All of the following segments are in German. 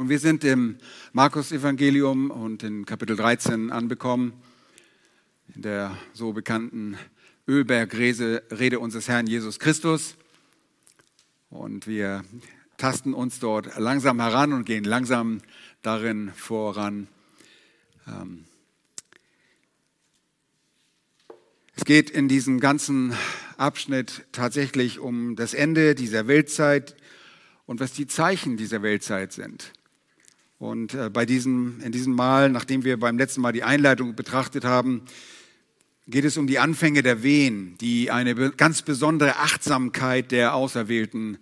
Und wir sind im Markus-Evangelium und in Kapitel 13 anbekommen, in der so bekannten Ölbergrede unseres Herrn Jesus Christus. Und wir tasten uns dort langsam heran und gehen langsam darin voran. Ähm, es geht in diesem ganzen Abschnitt tatsächlich um das Ende dieser Weltzeit und was die Zeichen dieser Weltzeit sind. Und äh, bei diesem, in diesem Mal, nachdem wir beim letzten Mal die Einleitung betrachtet haben, geht es um die Anfänge der Wehen, die eine ganz besondere Achtsamkeit der Auserwählten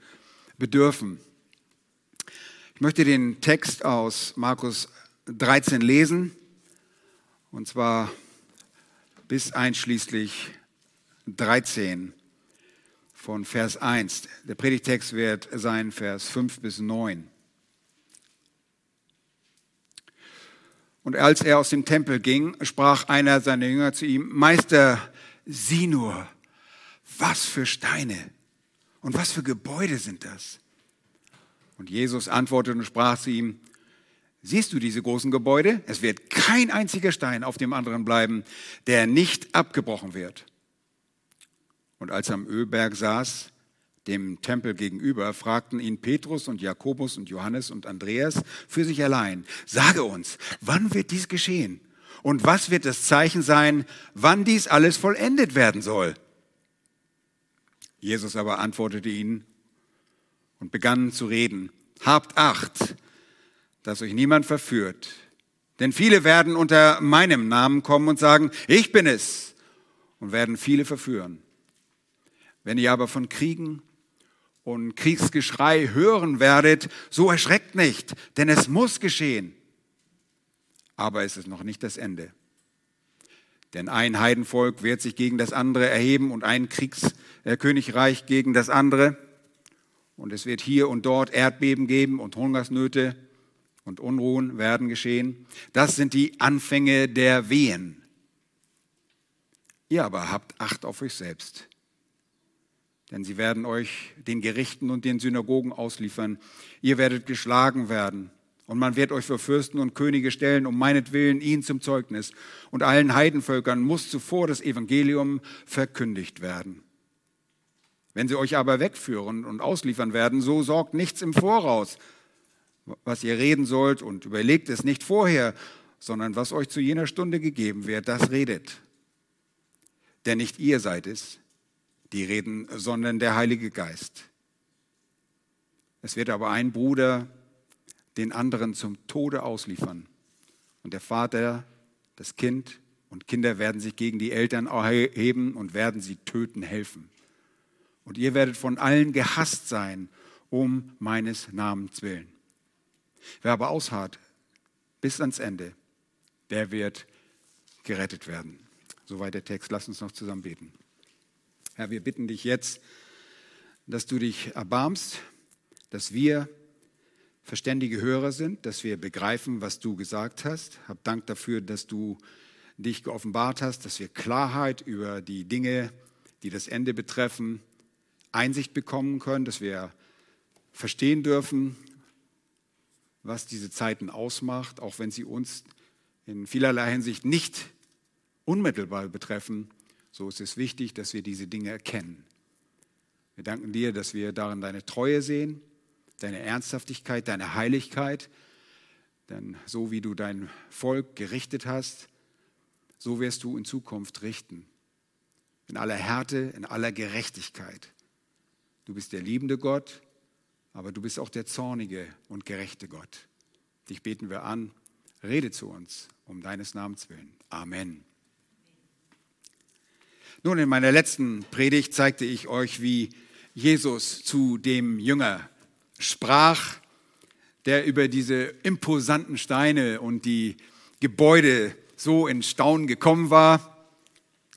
bedürfen. Ich möchte den Text aus Markus 13 lesen, und zwar bis einschließlich 13 von Vers 1. Der Predigtext wird sein Vers 5 bis 9. Und als er aus dem Tempel ging, sprach einer seiner Jünger zu ihm, Meister, sieh nur, was für Steine und was für Gebäude sind das? Und Jesus antwortete und sprach zu ihm, siehst du diese großen Gebäude? Es wird kein einziger Stein auf dem anderen bleiben, der nicht abgebrochen wird. Und als er am Ölberg saß, dem Tempel gegenüber, fragten ihn Petrus und Jakobus und Johannes und Andreas für sich allein, sage uns, wann wird dies geschehen? Und was wird das Zeichen sein, wann dies alles vollendet werden soll? Jesus aber antwortete ihnen und begann zu reden, habt acht, dass euch niemand verführt. Denn viele werden unter meinem Namen kommen und sagen, ich bin es, und werden viele verführen. Wenn ihr aber von Kriegen und Kriegsgeschrei hören werdet, so erschreckt nicht, denn es muss geschehen. Aber es ist noch nicht das Ende. Denn ein Heidenvolk wird sich gegen das andere erheben und ein Kriegskönigreich gegen das andere. Und es wird hier und dort Erdbeben geben und Hungersnöte und Unruhen werden geschehen. Das sind die Anfänge der Wehen. Ihr aber habt Acht auf euch selbst denn sie werden euch den Gerichten und den Synagogen ausliefern. Ihr werdet geschlagen werden. Und man wird euch für Fürsten und Könige stellen, um meinetwillen ihn zum Zeugnis. Und allen Heidenvölkern muss zuvor das Evangelium verkündigt werden. Wenn sie euch aber wegführen und ausliefern werden, so sorgt nichts im Voraus, was ihr reden sollt und überlegt es nicht vorher, sondern was euch zu jener Stunde gegeben wird, das redet. Denn nicht ihr seid es, die reden, sondern der Heilige Geist. Es wird aber ein Bruder den anderen zum Tode ausliefern. Und der Vater, das Kind und Kinder werden sich gegen die Eltern erheben und werden sie töten helfen. Und ihr werdet von allen gehasst sein, um meines Namens willen. Wer aber ausharrt bis ans Ende, der wird gerettet werden. Soweit der Text. Lass uns noch zusammen beten. Herr, wir bitten dich jetzt, dass du dich erbarmst, dass wir verständige Hörer sind, dass wir begreifen, was du gesagt hast. Hab Dank dafür, dass du dich geoffenbart hast, dass wir Klarheit über die Dinge, die das Ende betreffen, Einsicht bekommen können, dass wir verstehen dürfen, was diese Zeiten ausmacht, auch wenn sie uns in vielerlei Hinsicht nicht unmittelbar betreffen, so ist es wichtig, dass wir diese Dinge erkennen. Wir danken dir, dass wir darin deine Treue sehen, deine Ernsthaftigkeit, deine Heiligkeit. Denn so wie du dein Volk gerichtet hast, so wirst du in Zukunft richten. In aller Härte, in aller Gerechtigkeit. Du bist der liebende Gott, aber du bist auch der zornige und gerechte Gott. Dich beten wir an. Rede zu uns um deines Namens willen. Amen. Nun, in meiner letzten Predigt zeigte ich euch, wie Jesus zu dem Jünger sprach, der über diese imposanten Steine und die Gebäude so in Staunen gekommen war.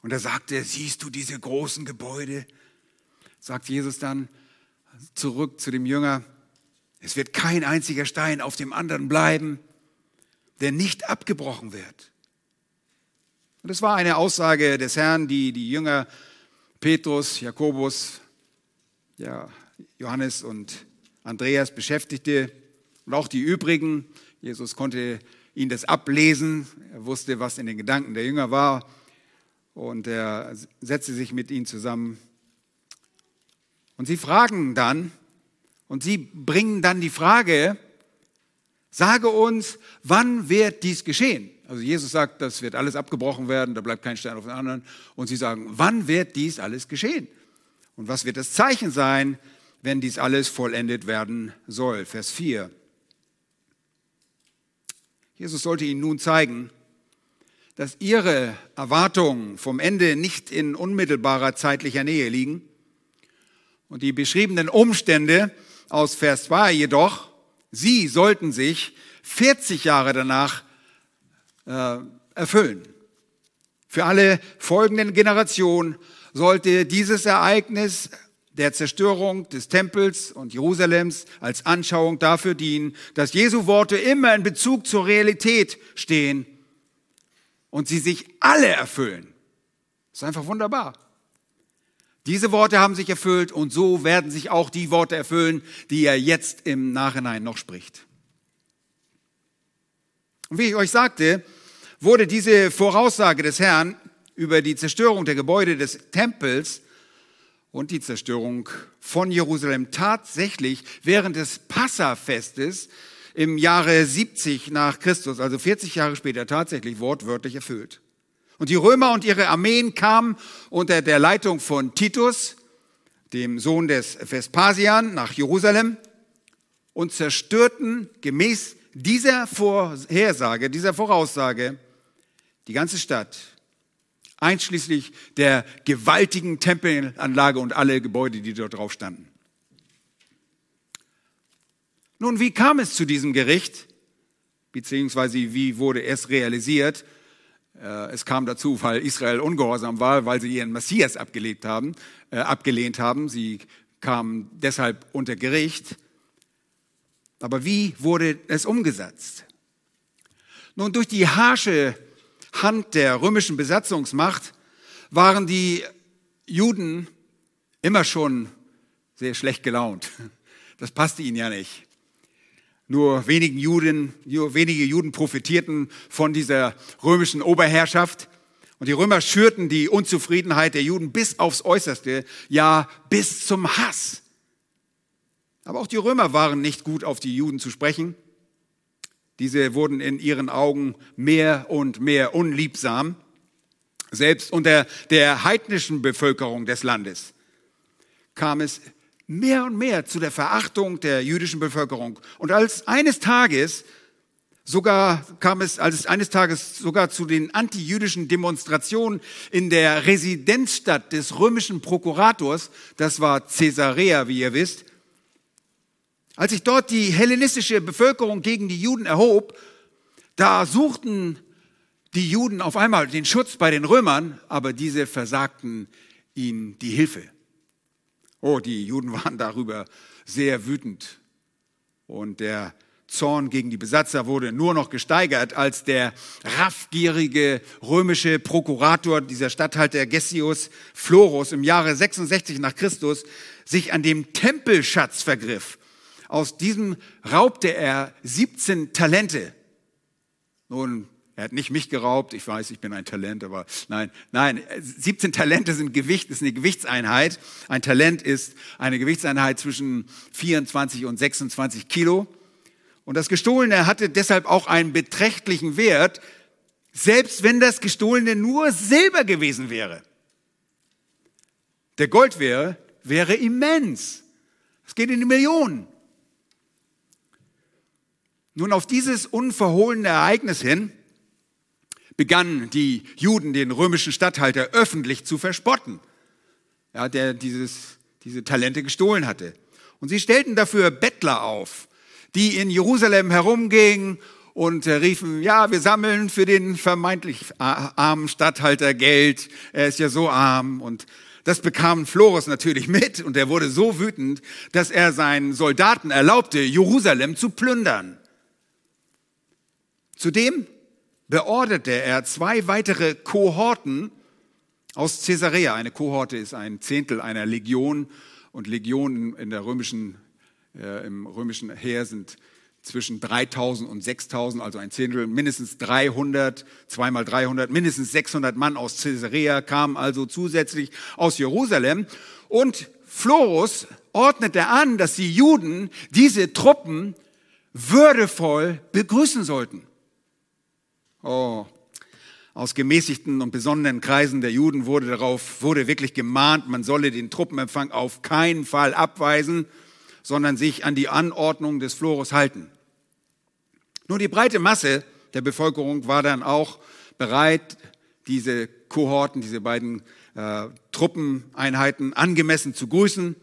Und er sagte, siehst du diese großen Gebäude? Sagt Jesus dann zurück zu dem Jünger, es wird kein einziger Stein auf dem anderen bleiben, der nicht abgebrochen wird. Und es war eine Aussage des Herrn, die die Jünger Petrus, Jakobus, ja, Johannes und Andreas beschäftigte. und auch die übrigen. Jesus konnte ihnen das ablesen. Er wusste, was in den Gedanken der Jünger war. Und er setzte sich mit ihnen zusammen. Und sie fragen dann, und sie bringen dann die Frage, sage uns, wann wird dies geschehen? Also Jesus sagt, das wird alles abgebrochen werden, da bleibt kein Stein auf den anderen. Und sie sagen, wann wird dies alles geschehen? Und was wird das Zeichen sein, wenn dies alles vollendet werden soll? Vers 4. Jesus sollte ihnen nun zeigen, dass ihre Erwartungen vom Ende nicht in unmittelbarer zeitlicher Nähe liegen und die beschriebenen Umstände aus Vers 2 jedoch, sie sollten sich 40 Jahre danach äh, erfüllen. Für alle folgenden Generationen sollte dieses Ereignis der Zerstörung des Tempels und Jerusalems als Anschauung dafür dienen, dass Jesu Worte immer in Bezug zur Realität stehen und sie sich alle erfüllen. Das ist einfach wunderbar. Diese Worte haben sich erfüllt und so werden sich auch die Worte erfüllen, die er jetzt im Nachhinein noch spricht. Und wie ich euch sagte, wurde diese Voraussage des Herrn über die Zerstörung der Gebäude des Tempels und die Zerstörung von Jerusalem tatsächlich während des Passafestes im Jahre 70 nach Christus, also 40 Jahre später, tatsächlich wortwörtlich erfüllt. Und die Römer und ihre Armeen kamen unter der Leitung von Titus, dem Sohn des Vespasian, nach Jerusalem und zerstörten gemäß dieser Vorhersage, dieser Voraussage die ganze Stadt einschließlich der gewaltigen Tempelanlage und alle Gebäude, die dort drauf standen. Nun, wie kam es zu diesem Gericht? Beziehungsweise wie wurde es realisiert? Äh, es kam dazu, weil Israel ungehorsam war, weil sie ihren Messias abgelehnt haben. Äh, abgelehnt haben. Sie kamen deshalb unter Gericht. Aber wie wurde es umgesetzt? Nun, durch die harsche Hand der römischen Besatzungsmacht waren die Juden immer schon sehr schlecht gelaunt. Das passte ihnen ja nicht. Nur wenigen Juden, nur wenige Juden profitierten von dieser römischen Oberherrschaft. Und die Römer schürten die Unzufriedenheit der Juden bis aufs Äußerste, ja bis zum Hass. Aber auch die Römer waren nicht gut auf die Juden zu sprechen. Diese wurden in ihren Augen mehr und mehr unliebsam, selbst unter der heidnischen Bevölkerung des Landes kam es mehr und mehr zu der Verachtung der jüdischen Bevölkerung. Und als eines Tages sogar kam es, als es eines Tages sogar zu den antijüdischen Demonstrationen in der Residenzstadt des römischen Prokurators, das war Caesarea, wie ihr wisst, als sich dort die hellenistische Bevölkerung gegen die Juden erhob, da suchten die Juden auf einmal den Schutz bei den Römern, aber diese versagten ihnen die Hilfe. Oh, die Juden waren darüber sehr wütend. Und der Zorn gegen die Besatzer wurde nur noch gesteigert, als der raffgierige römische Prokurator, dieser Statthalter Gessius Florus im Jahre 66 nach Christus, sich an dem Tempelschatz vergriff aus diesem raubte er 17 Talente. Nun, er hat nicht mich geraubt, ich weiß, ich bin ein Talent, aber nein, nein, 17 Talente sind Gewicht, ist eine Gewichtseinheit. Ein Talent ist eine Gewichtseinheit zwischen 24 und 26 Kilo. Und das Gestohlene hatte deshalb auch einen beträchtlichen Wert, selbst wenn das Gestohlene nur Silber gewesen wäre. Der Gold wäre, wäre immens. Es geht in die Millionen. Nun, auf dieses unverhohlene Ereignis hin begannen die Juden den römischen Statthalter öffentlich zu verspotten, ja, der dieses, diese Talente gestohlen hatte. Und sie stellten dafür Bettler auf, die in Jerusalem herumgingen und riefen, ja, wir sammeln für den vermeintlich armen Statthalter Geld, er ist ja so arm und das bekam Florus natürlich mit und er wurde so wütend, dass er seinen Soldaten erlaubte, Jerusalem zu plündern. Zudem beorderte er zwei weitere Kohorten aus Caesarea. Eine Kohorte ist ein Zehntel einer Legion und Legionen in der römischen, äh, im römischen Heer sind zwischen 3000 und 6000, also ein Zehntel, mindestens 300, zweimal 300, mindestens 600 Mann aus Caesarea kamen also zusätzlich aus Jerusalem. Und Florus ordnete an, dass die Juden diese Truppen würdevoll begrüßen sollten. Oh, aus gemäßigten und besonderen Kreisen der Juden wurde darauf, wurde wirklich gemahnt, man solle den Truppenempfang auf keinen Fall abweisen, sondern sich an die Anordnung des Florus halten. Nur die breite Masse der Bevölkerung war dann auch bereit, diese Kohorten, diese beiden äh, Truppeneinheiten angemessen zu grüßen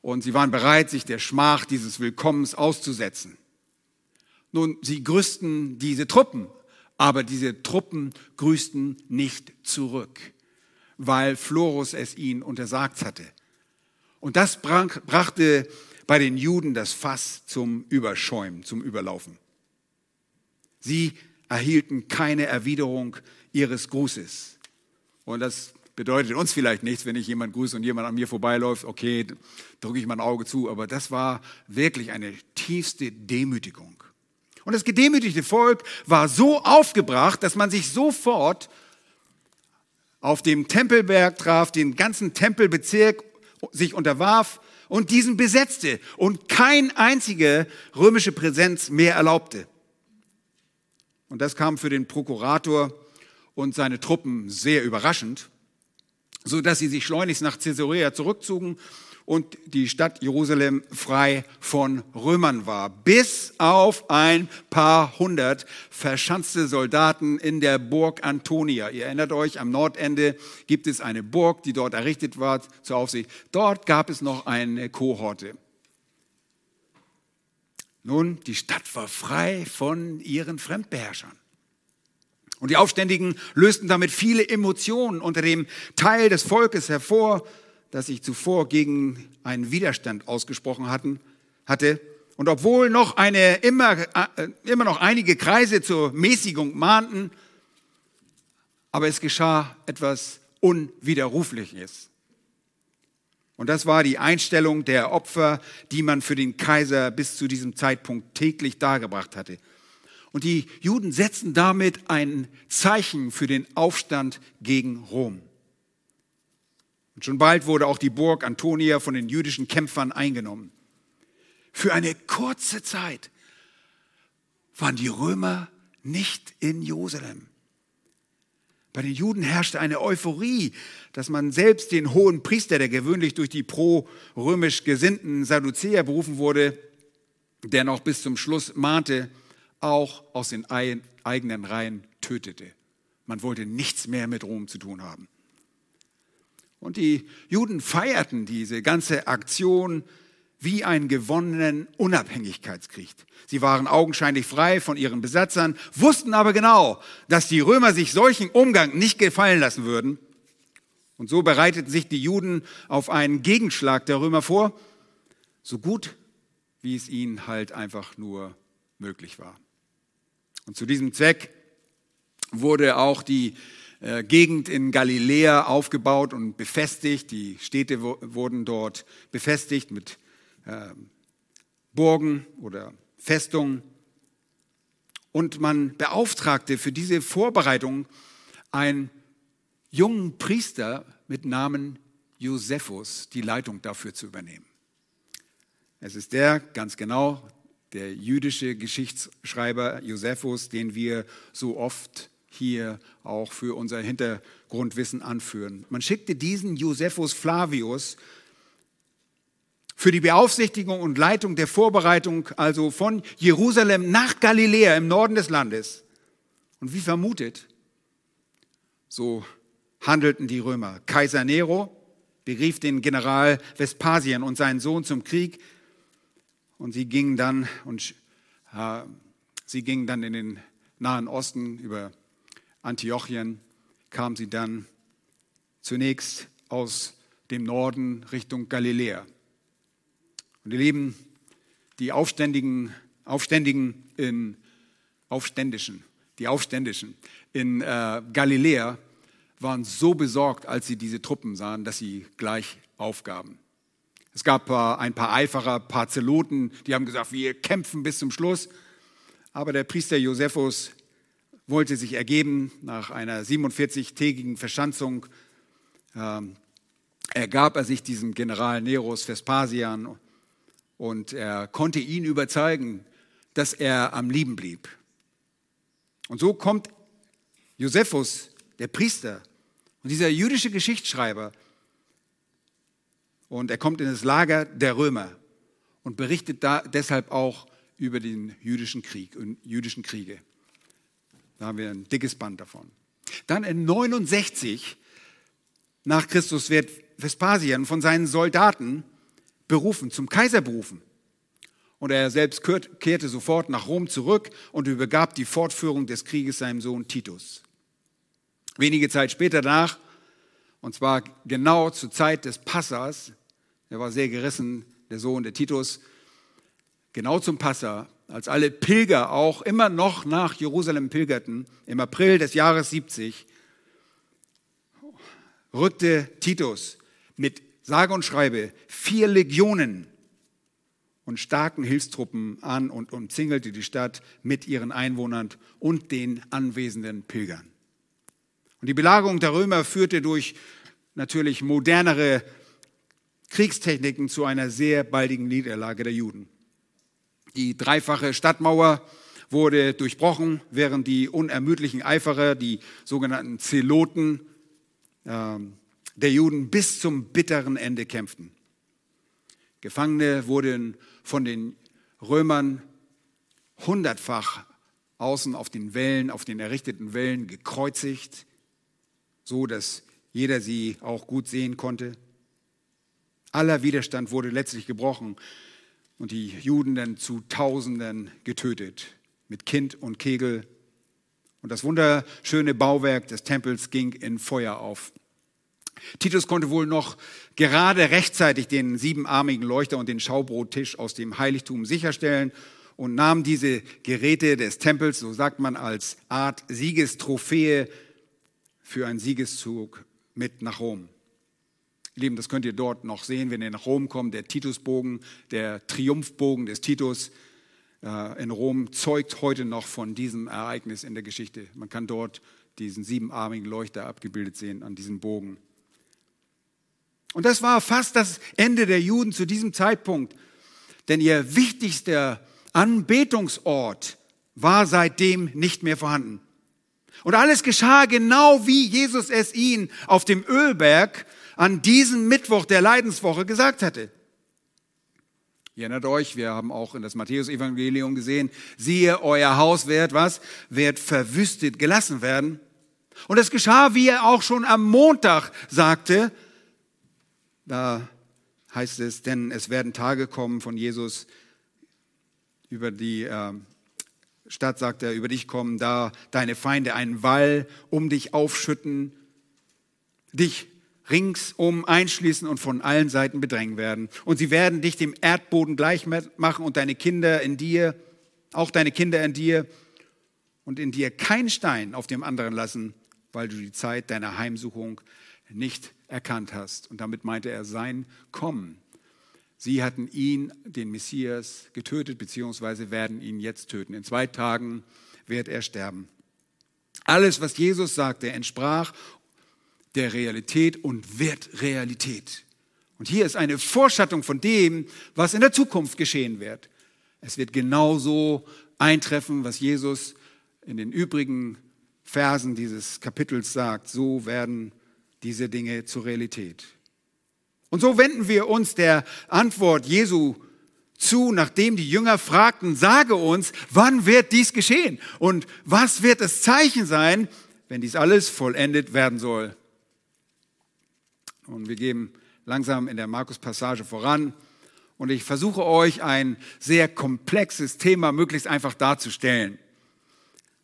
und sie waren bereit, sich der Schmach dieses Willkommens auszusetzen. Nun, sie grüßten diese Truppen, aber diese Truppen grüßten nicht zurück, weil Florus es ihnen untersagt hatte. Und das brachte bei den Juden das Fass zum Überschäumen, zum Überlaufen. Sie erhielten keine Erwiderung ihres Grußes. Und das bedeutet uns vielleicht nichts, wenn ich jemand grüße und jemand an mir vorbeiläuft, okay, drücke ich mein Auge zu, aber das war wirklich eine tiefste Demütigung. Und das gedemütigte Volk war so aufgebracht, dass man sich sofort auf dem Tempelberg traf, den ganzen Tempelbezirk sich unterwarf und diesen besetzte und kein einzige römische Präsenz mehr erlaubte. Und das kam für den Prokurator und seine Truppen sehr überraschend so dass sie sich schleunigst nach Caesarea zurückzogen und die Stadt Jerusalem frei von Römern war. Bis auf ein paar hundert verschanzte Soldaten in der Burg Antonia. Ihr erinnert euch, am Nordende gibt es eine Burg, die dort errichtet war zur Aufsicht. Dort gab es noch eine Kohorte. Nun, die Stadt war frei von ihren Fremdbeherrschern. Und die Aufständigen lösten damit viele Emotionen unter dem Teil des Volkes hervor, das sich zuvor gegen einen Widerstand ausgesprochen hatten, hatte. Und obwohl noch eine, immer, äh, immer noch einige Kreise zur Mäßigung mahnten, aber es geschah etwas Unwiderrufliches. Und das war die Einstellung der Opfer, die man für den Kaiser bis zu diesem Zeitpunkt täglich dargebracht hatte. Und die Juden setzten damit ein Zeichen für den Aufstand gegen Rom. Und schon bald wurde auch die Burg Antonia von den jüdischen Kämpfern eingenommen. Für eine kurze Zeit waren die Römer nicht in Jerusalem. Bei den Juden herrschte eine Euphorie, dass man selbst den hohen Priester, der gewöhnlich durch die pro-römisch gesinnten Sadduzäer berufen wurde, der noch bis zum Schluss mahnte, auch aus den eigenen Reihen tötete. Man wollte nichts mehr mit Rom zu tun haben. Und die Juden feierten diese ganze Aktion wie einen gewonnenen Unabhängigkeitskrieg. Sie waren augenscheinlich frei von ihren Besatzern, wussten aber genau, dass die Römer sich solchen Umgang nicht gefallen lassen würden. Und so bereiteten sich die Juden auf einen Gegenschlag der Römer vor, so gut wie es ihnen halt einfach nur möglich war. Und zu diesem Zweck wurde auch die äh, Gegend in Galiläa aufgebaut und befestigt. Die Städte wurden dort befestigt mit äh, Burgen oder Festungen. Und man beauftragte für diese Vorbereitung einen jungen Priester mit Namen Josephus, die Leitung dafür zu übernehmen. Es ist der, ganz genau, der jüdische Geschichtsschreiber Josephus, den wir so oft hier auch für unser Hintergrundwissen anführen. Man schickte diesen Josephus Flavius für die Beaufsichtigung und Leitung der Vorbereitung, also von Jerusalem nach Galiläa im Norden des Landes. Und wie vermutet, so handelten die Römer. Kaiser Nero berief den General Vespasien und seinen Sohn zum Krieg und sie gingen dann und äh, sie gingen dann in den Nahen Osten über Antiochien, kamen sie dann zunächst aus dem Norden Richtung Galiläa. Und ihr Lieben, die Aufständigen, Aufständigen in Aufständischen, die Aufständischen in äh, Galiläa waren so besorgt, als sie diese Truppen sahen, dass sie gleich aufgaben. Es gab ein paar Eiferer, ein paar Zeloten, die haben gesagt, wir kämpfen bis zum Schluss. Aber der Priester Josephus wollte sich ergeben nach einer 47-tägigen Verschanzung. Ähm, ergab er sich diesem General Neros Vespasian und er konnte ihn überzeugen, dass er am Leben blieb. Und so kommt Josephus, der Priester und dieser jüdische Geschichtsschreiber, und er kommt in das Lager der Römer und berichtet da deshalb auch über den jüdischen Krieg und jüdischen Kriege. Da haben wir ein dickes Band davon. Dann in 69 nach Christus wird Vespasian von seinen Soldaten berufen, zum Kaiser berufen. Und er selbst kehrte sofort nach Rom zurück und übergab die Fortführung des Krieges seinem Sohn Titus. Wenige Zeit später danach, und zwar genau zur Zeit des Passas, er war sehr gerissen, der Sohn der Titus, genau zum Passa, als alle Pilger auch immer noch nach Jerusalem pilgerten, im April des Jahres 70, rückte Titus mit sage und schreibe vier Legionen und starken Hilfstruppen an und umzingelte die Stadt mit ihren Einwohnern und den anwesenden Pilgern. Und die Belagerung der Römer führte durch natürlich modernere Kriegstechniken zu einer sehr baldigen Niederlage der Juden. Die dreifache Stadtmauer wurde durchbrochen, während die unermüdlichen Eiferer, die sogenannten Zeloten äh, der Juden, bis zum bitteren Ende kämpften. Gefangene wurden von den Römern hundertfach außen auf den Wellen, auf den errichteten Wellen gekreuzigt, so dass jeder sie auch gut sehen konnte. Aller Widerstand wurde letztlich gebrochen und die Juden dann zu Tausenden getötet, mit Kind und Kegel. Und das wunderschöne Bauwerk des Tempels ging in Feuer auf. Titus konnte wohl noch gerade rechtzeitig den siebenarmigen Leuchter und den Schaubrottisch aus dem Heiligtum sicherstellen und nahm diese Geräte des Tempels, so sagt man, als Art Siegestrophäe für einen Siegeszug mit nach Rom. Lieben, das könnt ihr dort noch sehen, wenn ihr nach Rom kommt. Der Titusbogen, der Triumphbogen des Titus äh, in Rom zeugt heute noch von diesem Ereignis in der Geschichte. Man kann dort diesen siebenarmigen Leuchter abgebildet sehen an diesem Bogen. Und das war fast das Ende der Juden zu diesem Zeitpunkt, denn ihr wichtigster Anbetungsort war seitdem nicht mehr vorhanden. Und alles geschah genau wie Jesus es ihnen auf dem Ölberg an diesem Mittwoch der Leidenswoche gesagt hatte. Ihr erinnert euch, wir haben auch in das Matthäus-Evangelium gesehen, siehe, euer Haus wird was? Wird verwüstet gelassen werden. Und es geschah, wie er auch schon am Montag sagte, da heißt es, denn es werden Tage kommen von Jesus über die äh, Stadt, sagt er, über dich kommen, da deine Feinde einen Wall um dich aufschütten, dich ringsum einschließen und von allen Seiten bedrängen werden. Und sie werden dich dem Erdboden gleich machen und deine Kinder in dir, auch deine Kinder in dir und in dir keinen Stein auf dem anderen lassen, weil du die Zeit deiner Heimsuchung nicht erkannt hast. Und damit meinte er sein Kommen. Sie hatten ihn, den Messias, getötet, beziehungsweise werden ihn jetzt töten. In zwei Tagen wird er sterben. Alles, was Jesus sagte, entsprach der Realität und wird Realität. Und hier ist eine Vorschattung von dem, was in der Zukunft geschehen wird. Es wird genauso eintreffen, was Jesus in den übrigen Versen dieses Kapitels sagt. So werden diese Dinge zur Realität. Und so wenden wir uns der Antwort Jesu zu, nachdem die Jünger fragten, sage uns, wann wird dies geschehen und was wird das Zeichen sein, wenn dies alles vollendet werden soll. Und wir gehen langsam in der Markus-Passage voran. Und ich versuche euch ein sehr komplexes Thema möglichst einfach darzustellen.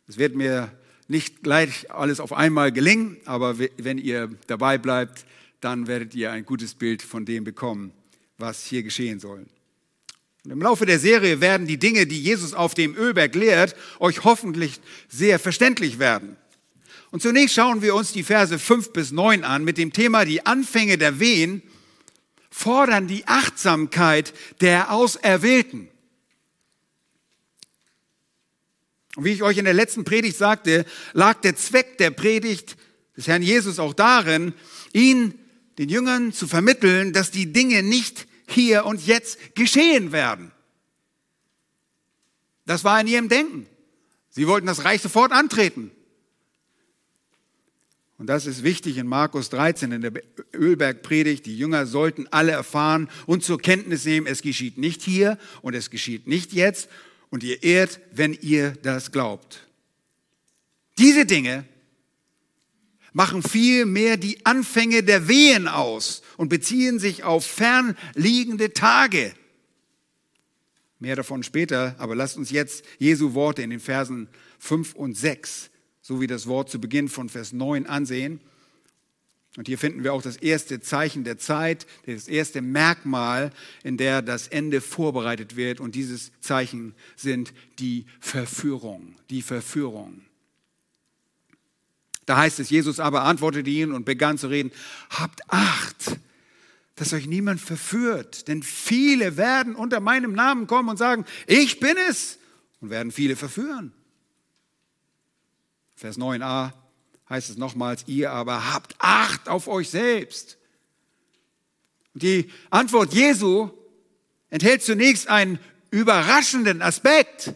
Es wird mir nicht gleich alles auf einmal gelingen, aber wenn ihr dabei bleibt, dann werdet ihr ein gutes Bild von dem bekommen, was hier geschehen soll. Und im Laufe der Serie werden die Dinge, die Jesus auf dem Ölberg lehrt, euch hoffentlich sehr verständlich werden. Und zunächst schauen wir uns die Verse 5 bis 9 an mit dem Thema die Anfänge der Wehen fordern die Achtsamkeit der Auserwählten. Und wie ich euch in der letzten Predigt sagte, lag der Zweck der Predigt des Herrn Jesus auch darin, ihn den Jüngern zu vermitteln, dass die Dinge nicht hier und jetzt geschehen werden. Das war in ihrem Denken. Sie wollten das Reich sofort antreten. Und das ist wichtig in Markus 13 in der Ölbergpredigt. Die Jünger sollten alle erfahren und zur Kenntnis nehmen, es geschieht nicht hier und es geschieht nicht jetzt und ihr ehrt, wenn ihr das glaubt. Diese Dinge machen viel mehr die Anfänge der Wehen aus und beziehen sich auf fernliegende Tage. Mehr davon später, aber lasst uns jetzt Jesu Worte in den Versen 5 und 6 sowie das Wort zu Beginn von Vers 9 ansehen. Und hier finden wir auch das erste Zeichen der Zeit, das erste Merkmal, in der das Ende vorbereitet wird. Und dieses Zeichen sind die Verführung, die Verführung. Da heißt es, Jesus aber antwortete ihnen und begann zu reden, habt Acht, dass euch niemand verführt, denn viele werden unter meinem Namen kommen und sagen, ich bin es, und werden viele verführen. Vers 9a heißt es nochmals, ihr aber habt Acht auf euch selbst. Die Antwort Jesu enthält zunächst einen überraschenden Aspekt.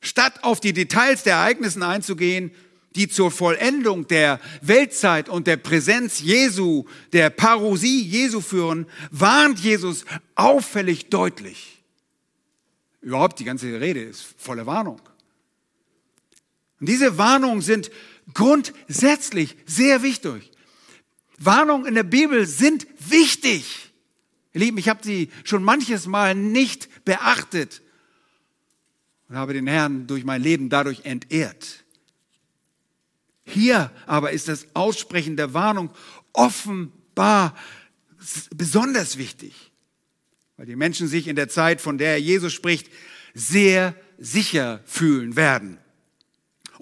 Statt auf die Details der Ereignisse einzugehen, die zur Vollendung der Weltzeit und der Präsenz Jesu, der Parousie Jesu führen, warnt Jesus auffällig deutlich. Überhaupt die ganze Rede ist voller Warnung. Und diese Warnungen sind grundsätzlich sehr wichtig. Warnungen in der Bibel sind wichtig. Ihr Lieben, ich habe sie schon manches Mal nicht beachtet und habe den Herrn durch mein Leben dadurch entehrt. Hier aber ist das Aussprechen der Warnung offenbar besonders wichtig, weil die Menschen sich in der Zeit, von der Jesus spricht, sehr sicher fühlen werden.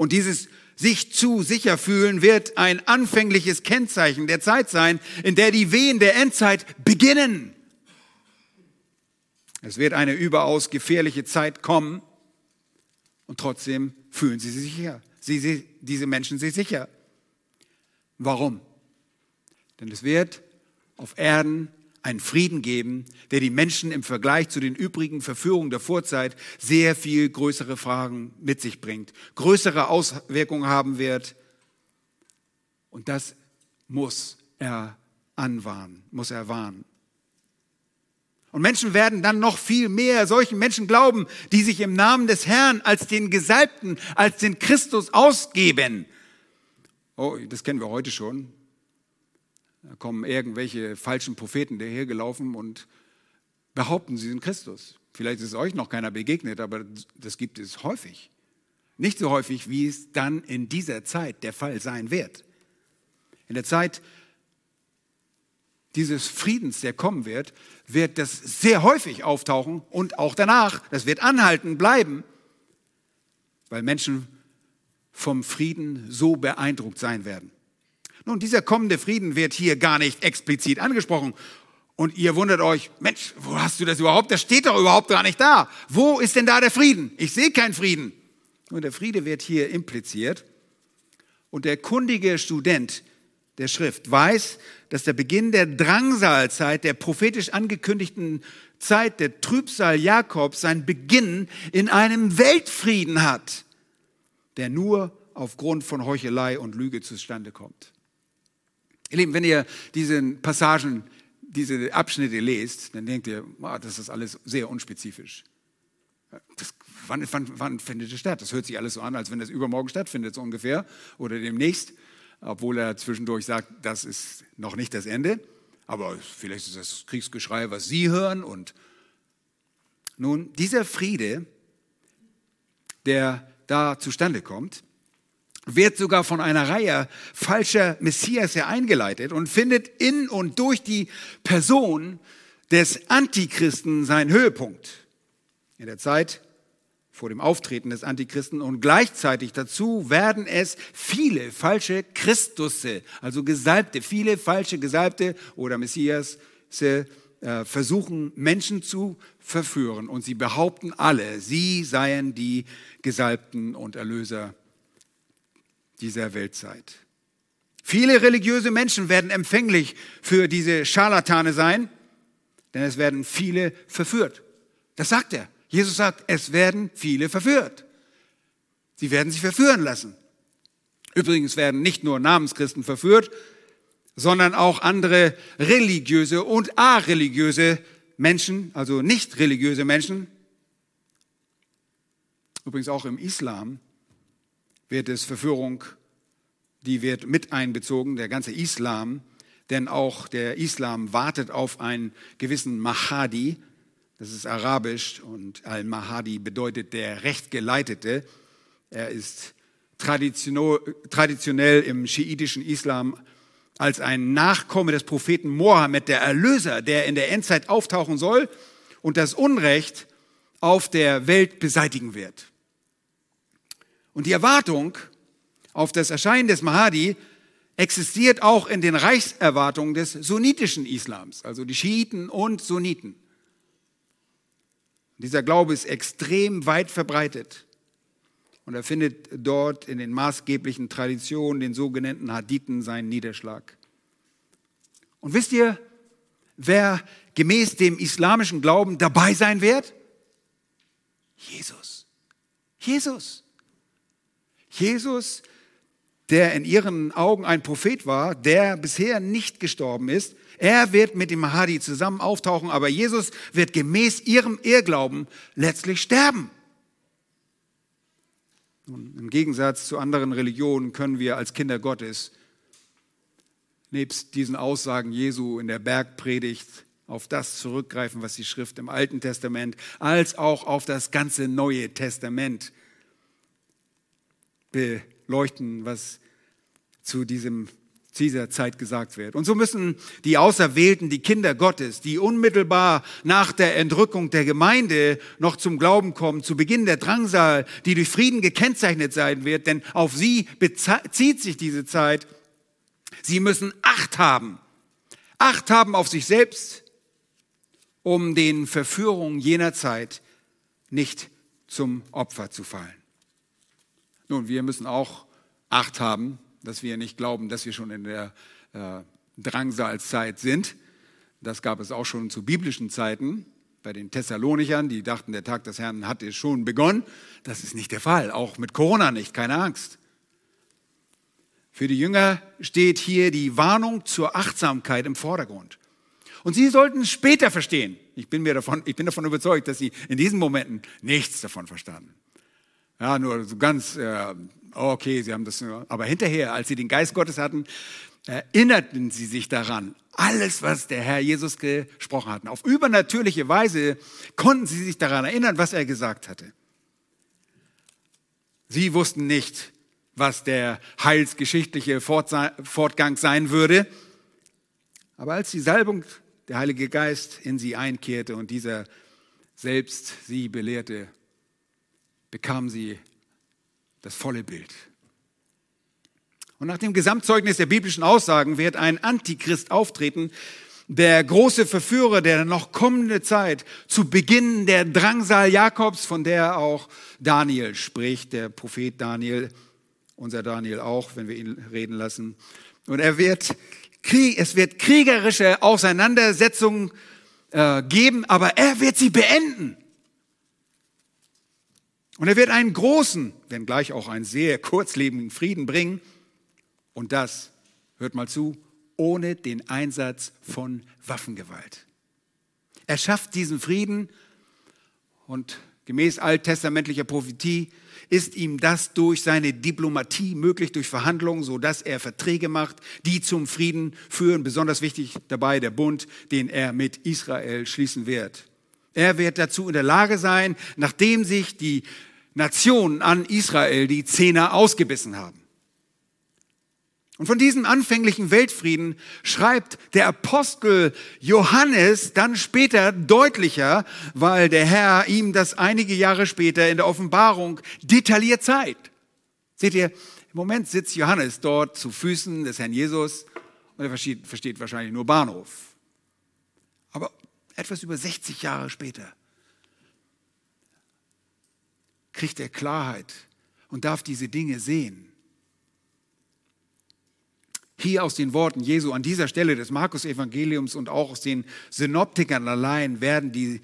Und dieses sich zu sicher fühlen wird ein anfängliches Kennzeichen der Zeit sein, in der die Wehen der Endzeit beginnen. Es wird eine überaus gefährliche Zeit kommen und trotzdem fühlen sie sich sicher sie, sie, diese Menschen sich sicher. Warum? Denn es wird auf Erden einen Frieden geben, der die Menschen im Vergleich zu den übrigen Verführungen der Vorzeit sehr viel größere Fragen mit sich bringt, größere Auswirkungen haben wird. Und das muss er anwarnen, muss er warnen. Und Menschen werden dann noch viel mehr solchen Menschen glauben, die sich im Namen des Herrn als den Gesalbten, als den Christus ausgeben. Oh, das kennen wir heute schon. Da kommen irgendwelche falschen Propheten dahergelaufen und behaupten, sie sind Christus. Vielleicht ist euch noch keiner begegnet, aber das gibt es häufig. Nicht so häufig, wie es dann in dieser Zeit der Fall sein wird. In der Zeit dieses Friedens, der kommen wird, wird das sehr häufig auftauchen und auch danach. Das wird anhalten bleiben, weil Menschen vom Frieden so beeindruckt sein werden. Nun, dieser kommende Frieden wird hier gar nicht explizit angesprochen. Und ihr wundert euch, Mensch, wo hast du das überhaupt? Das steht doch überhaupt gar nicht da. Wo ist denn da der Frieden? Ich sehe keinen Frieden. Nun, der Friede wird hier impliziert. Und der kundige Student der Schrift weiß, dass der Beginn der Drangsalzeit, der prophetisch angekündigten Zeit der Trübsal Jakobs, seinen Beginn in einem Weltfrieden hat, der nur aufgrund von Heuchelei und Lüge zustande kommt. Ihr Lieben, wenn ihr diese Passagen, diese Abschnitte lest, dann denkt ihr, oh, das ist alles sehr unspezifisch. Das, wann, wann, wann findet es statt? Das hört sich alles so an, als wenn das übermorgen stattfindet, so ungefähr, oder demnächst obwohl er zwischendurch sagt, das ist noch nicht das Ende, aber vielleicht ist das Kriegsgeschrei, was Sie hören. Und nun, dieser Friede, der da zustande kommt, wird sogar von einer Reihe falscher Messias her eingeleitet und findet in und durch die Person des Antichristen seinen Höhepunkt. In der Zeit vor dem Auftreten des Antichristen und gleichzeitig dazu werden es viele falsche Christusse, also Gesalbte, viele falsche Gesalbte oder Messias äh, versuchen Menschen zu verführen und sie behaupten alle, sie seien die Gesalbten und Erlöser dieser Weltzeit. Viele religiöse Menschen werden empfänglich für diese Scharlatane sein, denn es werden viele verführt. Das sagt er. Jesus sagt, es werden viele verführt. Sie werden sich verführen lassen. Übrigens werden nicht nur Namenschristen verführt, sondern auch andere religiöse und areligiöse Menschen, also nicht religiöse Menschen. Übrigens auch im Islam wird es Verführung, die wird mit einbezogen, der ganze Islam, denn auch der Islam wartet auf einen gewissen Mahadi, das ist arabisch und Al-Mahadi bedeutet der Rechtgeleitete. Er ist traditionell im schiitischen Islam als ein Nachkomme des Propheten Mohammed, der Erlöser, der in der Endzeit auftauchen soll und das Unrecht auf der Welt beseitigen wird. Und die Erwartung auf das Erscheinen des Mahdi existiert auch in den Reichserwartungen des sunnitischen Islams, also die Schiiten und Sunniten. Dieser Glaube ist extrem weit verbreitet. Und er findet dort in den maßgeblichen Traditionen, den sogenannten Hadithen, seinen Niederschlag. Und wisst ihr, wer gemäß dem islamischen Glauben dabei sein wird? Jesus. Jesus. Jesus, der in ihren Augen ein Prophet war, der bisher nicht gestorben ist. Er wird mit dem Mahdi zusammen auftauchen, aber Jesus wird gemäß ihrem Irrglauben letztlich sterben. Und Im Gegensatz zu anderen Religionen können wir als Kinder Gottes nebst diesen Aussagen Jesu in der Bergpredigt auf das zurückgreifen, was die Schrift im Alten Testament als auch auf das ganze Neue Testament beleuchten, was zu diesem dieser Zeit gesagt wird. Und so müssen die Auserwählten, die Kinder Gottes, die unmittelbar nach der Entrückung der Gemeinde noch zum Glauben kommen, zu Beginn der Drangsal, die durch Frieden gekennzeichnet sein wird, denn auf sie bezieht sich diese Zeit. Sie müssen Acht haben. Acht haben auf sich selbst, um den Verführungen jener Zeit nicht zum Opfer zu fallen. Nun, wir müssen auch Acht haben, dass wir nicht glauben, dass wir schon in der äh, Drangsalzeit sind. Das gab es auch schon zu biblischen Zeiten bei den Thessalonichern, die dachten, der Tag des Herrn hatte schon begonnen. Das ist nicht der Fall, auch mit Corona nicht, keine Angst. Für die Jünger steht hier die Warnung zur Achtsamkeit im Vordergrund. Und sie sollten es später verstehen. Ich bin, mir davon, ich bin davon überzeugt, dass sie in diesen Momenten nichts davon verstanden. Ja, nur so ganz äh, Oh, okay, sie haben das, aber hinterher, als sie den Geist Gottes hatten, erinnerten sie sich daran, alles, was der Herr Jesus gesprochen hat. Auf übernatürliche Weise konnten sie sich daran erinnern, was er gesagt hatte. Sie wussten nicht, was der heilsgeschichtliche Fortgang sein würde. Aber als die Salbung, der Heilige Geist in sie einkehrte und dieser selbst sie belehrte, bekamen sie das volle Bild. Und nach dem Gesamtzeugnis der biblischen Aussagen wird ein Antichrist auftreten, der große Verführer der noch kommende Zeit zu Beginn der Drangsal Jakobs, von der auch Daniel spricht, der Prophet Daniel, unser Daniel auch, wenn wir ihn reden lassen. Und er wird, es wird kriegerische Auseinandersetzungen äh, geben, aber er wird sie beenden. Und er wird einen großen, wenn gleich auch einen sehr kurzlebigen Frieden bringen. Und das, hört mal zu, ohne den Einsatz von Waffengewalt. Er schafft diesen Frieden und gemäß alttestamentlicher Prophetie ist ihm das durch seine Diplomatie möglich, durch Verhandlungen, so dass er Verträge macht, die zum Frieden führen. Besonders wichtig dabei der Bund, den er mit Israel schließen wird. Er wird dazu in der Lage sein, nachdem sich die Nationen an Israel die Zähne ausgebissen haben. Und von diesem anfänglichen Weltfrieden schreibt der Apostel Johannes dann später deutlicher, weil der Herr ihm das einige Jahre später in der Offenbarung detailliert zeigt. Seht ihr, im Moment sitzt Johannes dort zu Füßen des Herrn Jesus und er versteht, versteht wahrscheinlich nur Bahnhof. etwas über 60 Jahre später, kriegt er Klarheit und darf diese Dinge sehen. Hier aus den Worten Jesu an dieser Stelle des Markus-Evangeliums und auch aus den Synoptikern allein werden die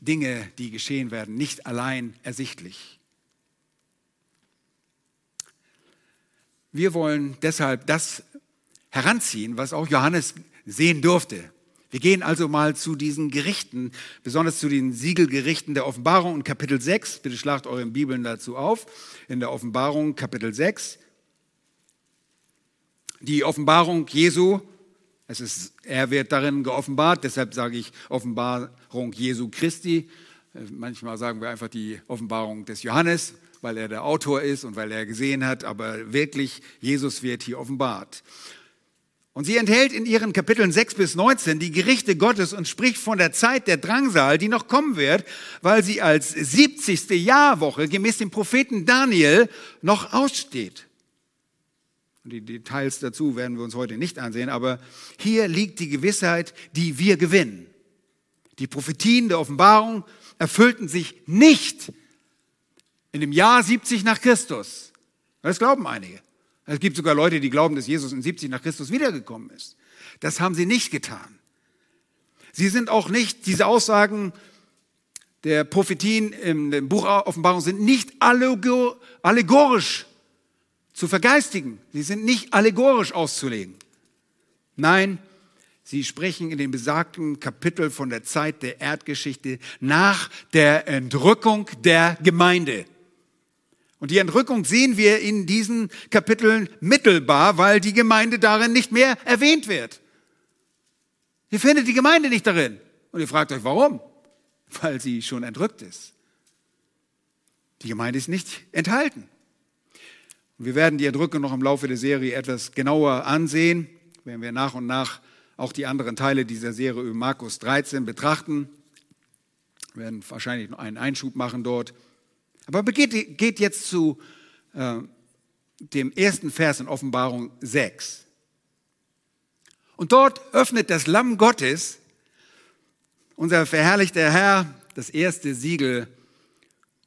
Dinge, die geschehen werden, nicht allein ersichtlich. Wir wollen deshalb das heranziehen, was auch Johannes sehen durfte. Wir gehen also mal zu diesen Gerichten, besonders zu den Siegelgerichten der Offenbarung in Kapitel 6. Bitte schlagt eure Bibeln dazu auf. In der Offenbarung Kapitel 6. Die Offenbarung Jesu, es ist, er wird darin geoffenbart, deshalb sage ich Offenbarung Jesu Christi. Manchmal sagen wir einfach die Offenbarung des Johannes, weil er der Autor ist und weil er gesehen hat, aber wirklich Jesus wird hier offenbart. Und sie enthält in ihren Kapiteln 6 bis 19 die Gerichte Gottes und spricht von der Zeit der Drangsal, die noch kommen wird, weil sie als 70. Jahrwoche gemäß dem Propheten Daniel noch aussteht. Die Details dazu werden wir uns heute nicht ansehen, aber hier liegt die Gewissheit, die wir gewinnen. Die Prophetien der Offenbarung erfüllten sich nicht in dem Jahr 70 nach Christus. Das glauben einige. Es gibt sogar Leute, die glauben, dass Jesus in 70 nach Christus wiedergekommen ist. Das haben sie nicht getan. Sie sind auch nicht, diese Aussagen der Prophetien im Buch Offenbarung sind nicht allegorisch zu vergeistigen. Sie sind nicht allegorisch auszulegen. Nein, sie sprechen in dem besagten Kapitel von der Zeit der Erdgeschichte nach der Entrückung der Gemeinde. Und die Entrückung sehen wir in diesen Kapiteln mittelbar, weil die Gemeinde darin nicht mehr erwähnt wird. Ihr findet die Gemeinde nicht darin. Und ihr fragt euch, warum? Weil sie schon entrückt ist. Die Gemeinde ist nicht enthalten. Und wir werden die Entrückung noch im Laufe der Serie etwas genauer ansehen, wenn wir nach und nach auch die anderen Teile dieser Serie über Markus 13 betrachten. Wir werden wahrscheinlich noch einen Einschub machen dort. Aber geht, geht jetzt zu äh, dem ersten Vers in Offenbarung 6. Und dort öffnet das Lamm Gottes, unser verherrlichter Herr, das erste Siegel.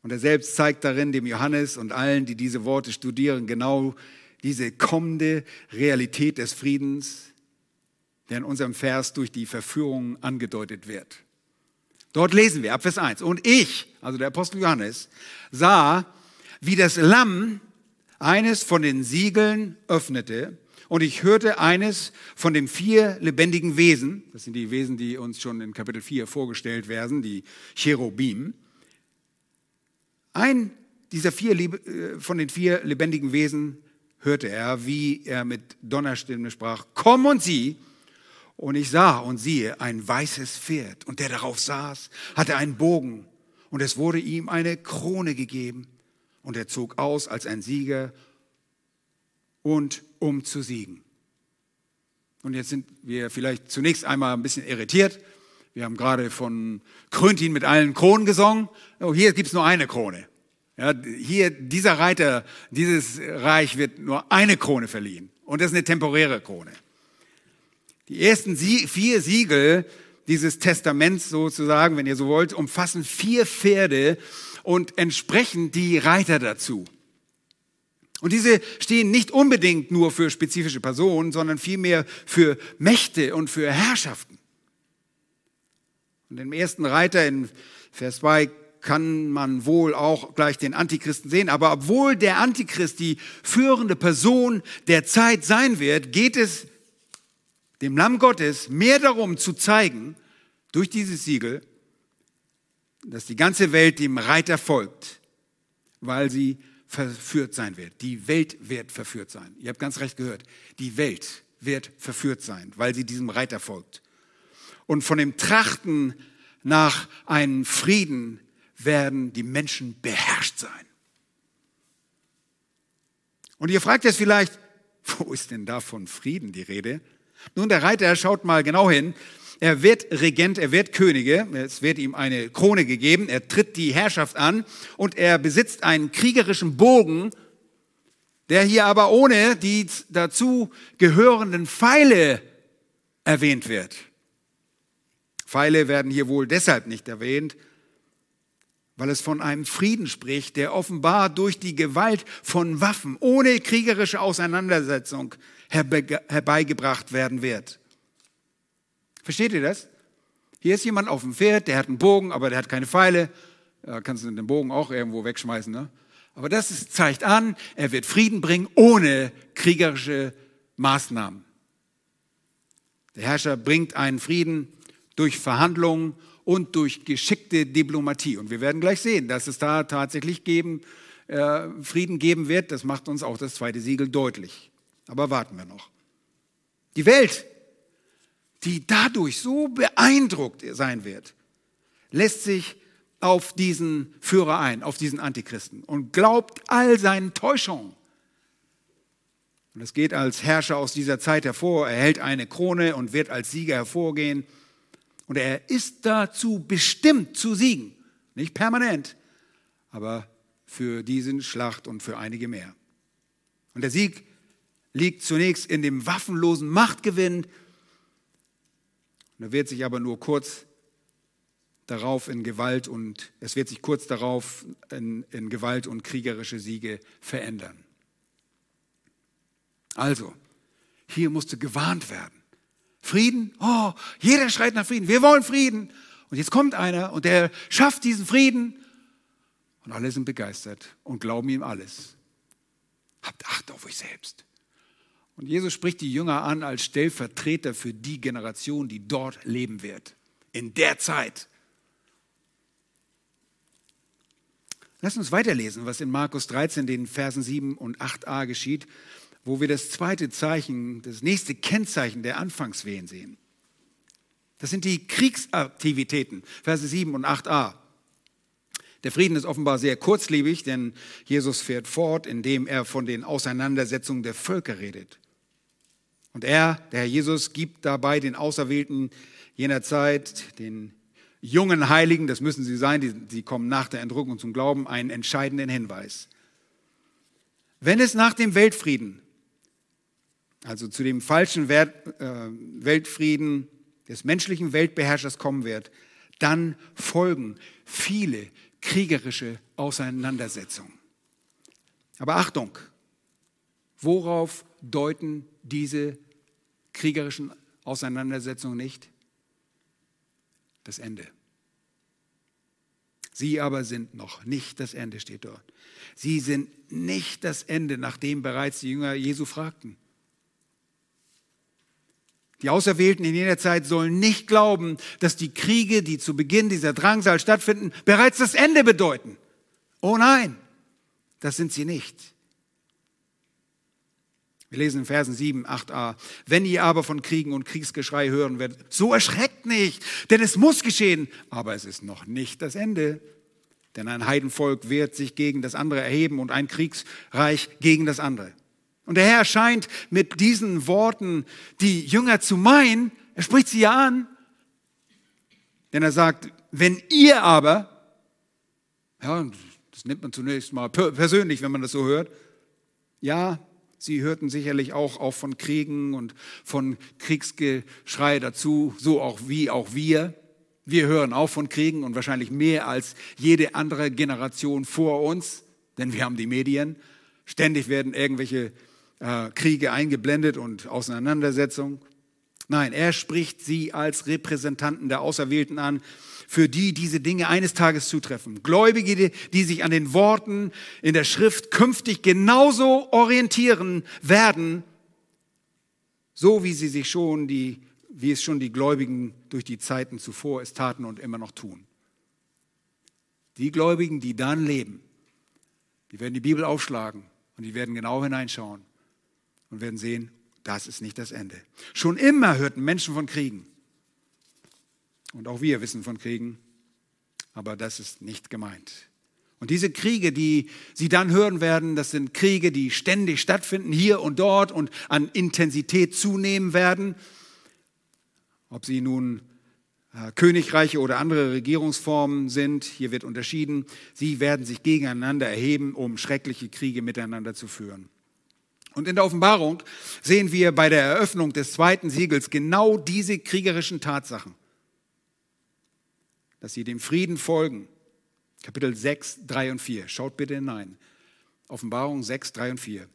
Und er selbst zeigt darin dem Johannes und allen, die diese Worte studieren, genau diese kommende Realität des Friedens, der in unserem Vers durch die Verführung angedeutet wird. Dort lesen wir ab Vers 1. Und ich, also der Apostel Johannes, sah, wie das Lamm eines von den Siegeln öffnete und ich hörte eines von den vier lebendigen Wesen, das sind die Wesen, die uns schon in Kapitel 4 vorgestellt werden, die Cherubim. Ein dieser vier, äh, von den vier lebendigen Wesen hörte er, wie er mit Donnerstimme sprach, komm und sieh, und ich sah und siehe ein weißes Pferd, und der darauf saß, hatte einen Bogen, und es wurde ihm eine Krone gegeben, und er zog aus als ein Sieger und um zu siegen. Und jetzt sind wir vielleicht zunächst einmal ein bisschen irritiert. Wir haben gerade von Krönt ihn mit allen Kronen gesungen. Oh, hier gibt es nur eine Krone. Ja, hier, dieser Reiter, dieses Reich wird nur eine Krone verliehen. Und das ist eine temporäre Krone. Die ersten vier Siegel dieses Testaments sozusagen, wenn ihr so wollt, umfassen vier Pferde und entsprechend die Reiter dazu. Und diese stehen nicht unbedingt nur für spezifische Personen, sondern vielmehr für Mächte und für Herrschaften. Und im ersten Reiter in Vers 2 kann man wohl auch gleich den Antichristen sehen. Aber obwohl der Antichrist die führende Person der Zeit sein wird, geht es dem Lamm Gottes mehr darum zu zeigen, durch dieses Siegel, dass die ganze Welt dem Reiter folgt, weil sie verführt sein wird. Die Welt wird verführt sein. Ihr habt ganz recht gehört. Die Welt wird verführt sein, weil sie diesem Reiter folgt. Und von dem Trachten nach einem Frieden werden die Menschen beherrscht sein. Und ihr fragt jetzt vielleicht, wo ist denn da von Frieden die Rede? Nun, der Reiter schaut mal genau hin. Er wird Regent, er wird Könige, es wird ihm eine Krone gegeben, er tritt die Herrschaft an und er besitzt einen kriegerischen Bogen, der hier aber ohne die dazu gehörenden Pfeile erwähnt wird. Pfeile werden hier wohl deshalb nicht erwähnt, weil es von einem Frieden spricht, der offenbar durch die Gewalt von Waffen ohne kriegerische Auseinandersetzung herbeigebracht werden wird. Versteht ihr das? Hier ist jemand auf dem Pferd, der hat einen Bogen, aber der hat keine Pfeile. Da kannst du den Bogen auch irgendwo wegschmeißen. Ne? Aber das ist, zeigt an, er wird Frieden bringen ohne kriegerische Maßnahmen. Der Herrscher bringt einen Frieden durch Verhandlungen und durch geschickte Diplomatie. Und wir werden gleich sehen, dass es da tatsächlich geben, äh, Frieden geben wird. Das macht uns auch das zweite Siegel deutlich. Aber warten wir noch. Die Welt, die dadurch so beeindruckt sein wird, lässt sich auf diesen Führer ein, auf diesen Antichristen und glaubt all seinen Täuschungen. Und es geht als Herrscher aus dieser Zeit hervor, er hält eine Krone und wird als Sieger hervorgehen. Und er ist dazu bestimmt zu siegen. Nicht permanent, aber für diesen Schlacht und für einige mehr. Und der Sieg liegt zunächst in dem waffenlosen Machtgewinn. Und er wird sich aber nur kurz darauf in Gewalt und es wird sich kurz darauf in, in Gewalt und kriegerische Siege verändern. Also, hier musste gewarnt werden. Frieden, oh, jeder schreit nach Frieden, wir wollen Frieden. Und jetzt kommt einer und der schafft diesen Frieden und alle sind begeistert und glauben ihm alles. Habt Acht auf euch selbst. Und Jesus spricht die Jünger an als Stellvertreter für die Generation, die dort leben wird. In der Zeit. Lass uns weiterlesen, was in Markus 13, den Versen 7 und 8a geschieht wo wir das zweite Zeichen, das nächste Kennzeichen der Anfangswehen sehen. Das sind die Kriegsaktivitäten, Verse 7 und 8a. Der Frieden ist offenbar sehr kurzlebig, denn Jesus fährt fort, indem er von den Auseinandersetzungen der Völker redet. Und er, der Herr Jesus, gibt dabei den Auserwählten jener Zeit, den jungen Heiligen, das müssen sie sein, die, die kommen nach der Entrückung zum Glauben, einen entscheidenden Hinweis. Wenn es nach dem Weltfrieden also zu dem falschen äh, Weltfrieden des menschlichen Weltbeherrschers kommen wird, dann folgen viele kriegerische Auseinandersetzungen. Aber Achtung, worauf deuten diese kriegerischen Auseinandersetzungen nicht? Das Ende. Sie aber sind noch nicht das Ende, steht dort. Sie sind nicht das Ende, nachdem bereits die Jünger Jesu fragten. Die Auserwählten in jener Zeit sollen nicht glauben, dass die Kriege, die zu Beginn dieser Drangsal stattfinden, bereits das Ende bedeuten. Oh nein, das sind sie nicht. Wir lesen in Versen 7, 8a. Wenn ihr aber von Kriegen und Kriegsgeschrei hören werdet, so erschreckt nicht, denn es muss geschehen, aber es ist noch nicht das Ende. Denn ein Heidenvolk wird sich gegen das andere erheben und ein Kriegsreich gegen das andere. Und der Herr scheint mit diesen Worten die Jünger zu meinen. Er spricht sie ja an. Denn er sagt, wenn ihr aber, ja, das nimmt man zunächst mal persönlich, wenn man das so hört, ja, sie hörten sicherlich auch, auch von Kriegen und von Kriegsgeschrei dazu, so auch wie auch wir. Wir hören auch von Kriegen und wahrscheinlich mehr als jede andere Generation vor uns, denn wir haben die Medien. Ständig werden irgendwelche äh, Kriege eingeblendet und Auseinandersetzungen. Nein, er spricht sie als Repräsentanten der Auserwählten an, für die diese Dinge eines Tages zutreffen. Gläubige, die sich an den Worten in der Schrift künftig genauso orientieren werden, so wie sie sich schon die, wie es schon die Gläubigen durch die Zeiten zuvor es taten und immer noch tun. Die Gläubigen, die dann leben, die werden die Bibel aufschlagen und die werden genau hineinschauen und werden sehen, das ist nicht das Ende. Schon immer hörten Menschen von Kriegen. Und auch wir wissen von Kriegen, aber das ist nicht gemeint. Und diese Kriege, die Sie dann hören werden, das sind Kriege, die ständig stattfinden, hier und dort und an Intensität zunehmen werden. Ob sie nun äh, Königreiche oder andere Regierungsformen sind, hier wird unterschieden, sie werden sich gegeneinander erheben, um schreckliche Kriege miteinander zu führen. Und in der Offenbarung sehen wir bei der Eröffnung des zweiten Siegels genau diese kriegerischen Tatsachen. dass sie dem Frieden folgen. Kapitel 6, 3 und 4. Schaut bitte hinein. Offenbarung 6, 3 und 4.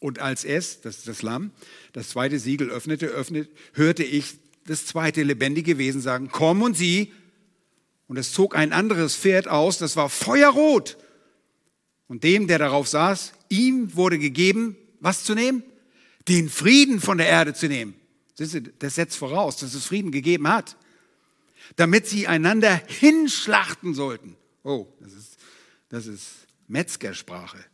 Und als es, das ist das Lamm, das zweite Siegel öffnete, öffnet, hörte ich das zweite lebendige Wesen sagen, komm und sieh. Und es zog ein anderes Pferd aus, das war feuerrot. Und dem, der darauf saß, ihm wurde gegeben, was zu nehmen? Den Frieden von der Erde zu nehmen. Das setzt voraus, dass es Frieden gegeben hat. Damit sie einander hinschlachten sollten. Oh, das ist, das ist Metzgersprache.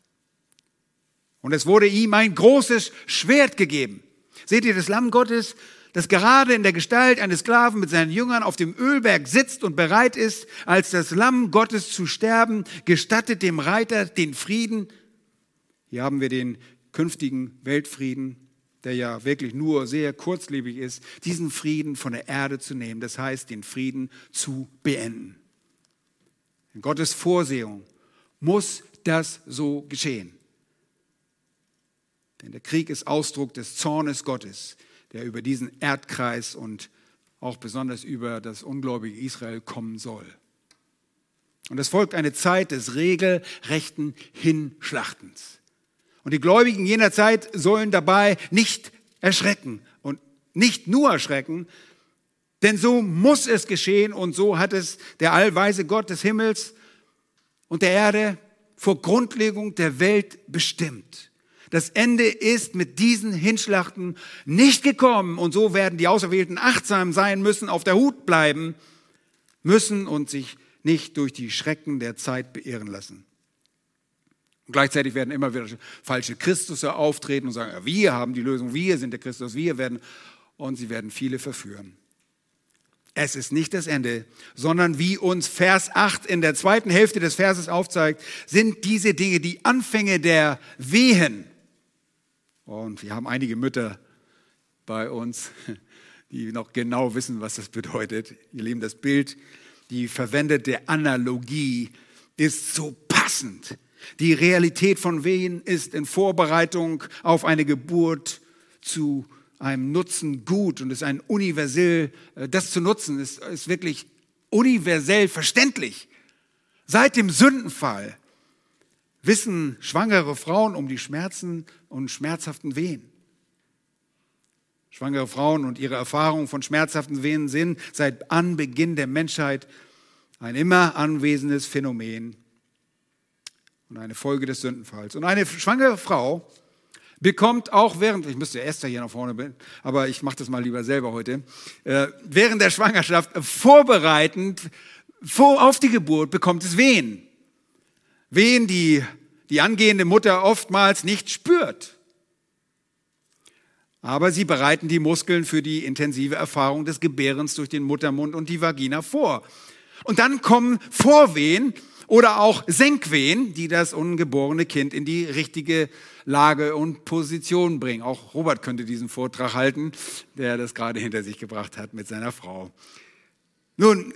Und es wurde ihm ein großes Schwert gegeben. Seht ihr, das Lamm Gottes, das gerade in der Gestalt eines Sklaven mit seinen Jüngern auf dem Ölberg sitzt und bereit ist, als das Lamm Gottes zu sterben, gestattet dem Reiter den Frieden. Hier haben wir den künftigen Weltfrieden, der ja wirklich nur sehr kurzlebig ist, diesen Frieden von der Erde zu nehmen, das heißt, den Frieden zu beenden. In Gottes Vorsehung muss das so geschehen. Denn der Krieg ist Ausdruck des Zornes Gottes, der über diesen Erdkreis und auch besonders über das ungläubige Israel kommen soll. Und es folgt eine Zeit des regelrechten Hinschlachtens. Und die Gläubigen jener Zeit sollen dabei nicht erschrecken und nicht nur erschrecken, denn so muss es geschehen und so hat es der allweise Gott des Himmels und der Erde vor Grundlegung der Welt bestimmt. Das Ende ist mit diesen Hinschlachten nicht gekommen und so werden die Auserwählten achtsam sein müssen, auf der Hut bleiben müssen und sich nicht durch die Schrecken der Zeit beirren lassen. Und gleichzeitig werden immer wieder falsche Christusse auftreten und sagen, wir haben die Lösung, wir sind der Christus, wir werden, und sie werden viele verführen. Es ist nicht das Ende, sondern wie uns Vers 8 in der zweiten Hälfte des Verses aufzeigt, sind diese Dinge die Anfänge der Wehen. Und wir haben einige Mütter bei uns, die noch genau wissen, was das bedeutet. Ihr Lieben, das Bild, die verwendete Analogie ist so passend. Die Realität von Wehen ist in Vorbereitung auf eine Geburt zu einem Nutzen gut und ist ein universell, äh, das zu nutzen ist, ist wirklich universell verständlich. Seit dem Sündenfall wissen schwangere Frauen um die Schmerzen und schmerzhaften Wehen. Schwangere Frauen und ihre Erfahrungen von schmerzhaften Wehen sind seit Anbeginn der Menschheit ein immer anwesendes Phänomen und eine Folge des Sündenfalls. Und eine schwangere Frau bekommt auch während, ich müsste Esther hier nach vorne bin, aber ich mache das mal lieber selber heute, äh, während der Schwangerschaft vorbereitend vor, auf die Geburt bekommt es Wehen. Wehen, die die angehende Mutter oftmals nicht spürt. Aber sie bereiten die Muskeln für die intensive Erfahrung des Gebärens durch den Muttermund und die Vagina vor. Und dann kommen Vorwehen oder auch Senkwehen, die das ungeborene Kind in die richtige Lage und Position bringen. Auch Robert könnte diesen Vortrag halten, der das gerade hinter sich gebracht hat mit seiner Frau. Nun,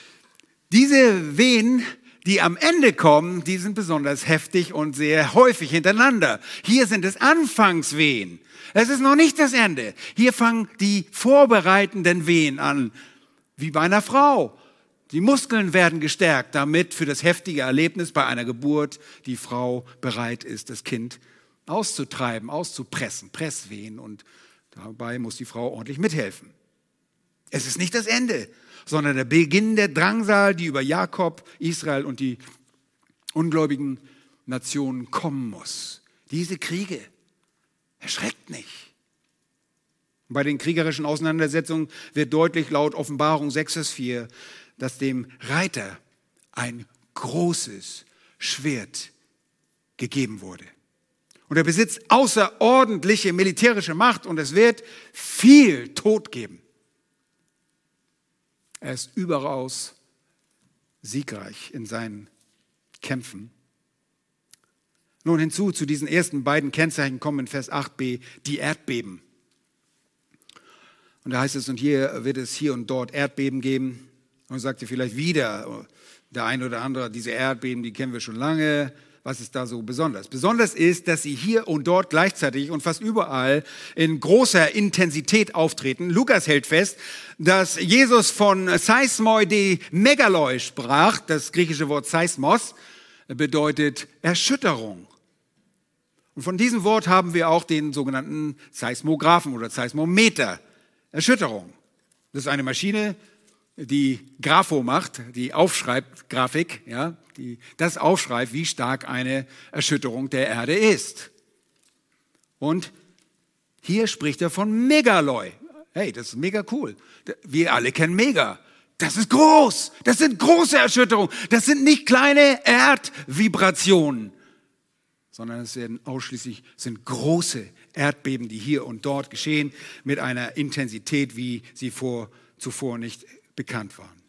diese Wehen die am Ende kommen, die sind besonders heftig und sehr häufig hintereinander. Hier sind es Anfangswehen. Es ist noch nicht das Ende. Hier fangen die vorbereitenden Wehen an, wie bei einer Frau. Die Muskeln werden gestärkt, damit für das heftige Erlebnis bei einer Geburt die Frau bereit ist, das Kind auszutreiben, auszupressen, Presswehen und dabei muss die Frau ordentlich mithelfen. Es ist nicht das Ende sondern der Beginn der Drangsal, die über Jakob, Israel und die ungläubigen Nationen kommen muss. Diese Kriege erschreckt nicht. Bei den kriegerischen Auseinandersetzungen wird deutlich laut Offenbarung 6, Vers 4, dass dem Reiter ein großes Schwert gegeben wurde. Und er besitzt außerordentliche militärische Macht und es wird viel Tod geben. Er ist überaus siegreich in seinen Kämpfen. Nun hinzu zu diesen ersten beiden Kennzeichen kommen in Vers 8b die Erdbeben. Und da heißt es, und hier wird es hier und dort Erdbeben geben. Und sagt ihr vielleicht wieder, der ein oder andere, diese Erdbeben, die kennen wir schon lange. Was ist da so besonders? Besonders ist, dass sie hier und dort gleichzeitig und fast überall in großer Intensität auftreten. Lukas hält fest, dass Jesus von Seismoi de Megaloi sprach. Das griechische Wort Seismos bedeutet Erschütterung. Und von diesem Wort haben wir auch den sogenannten Seismographen oder Seismometer. Erschütterung. Das ist eine Maschine, die Grafo macht, die aufschreibt, Grafik, ja, die das aufschreibt, wie stark eine Erschütterung der Erde ist. Und hier spricht er von Megaloi. Hey, das ist mega cool. Wir alle kennen Mega. Das ist groß. Das sind große Erschütterungen. Das sind nicht kleine Erdvibrationen, sondern es sind ausschließlich sind große Erdbeben, die hier und dort geschehen, mit einer Intensität, wie sie vor, zuvor nicht bekannt waren.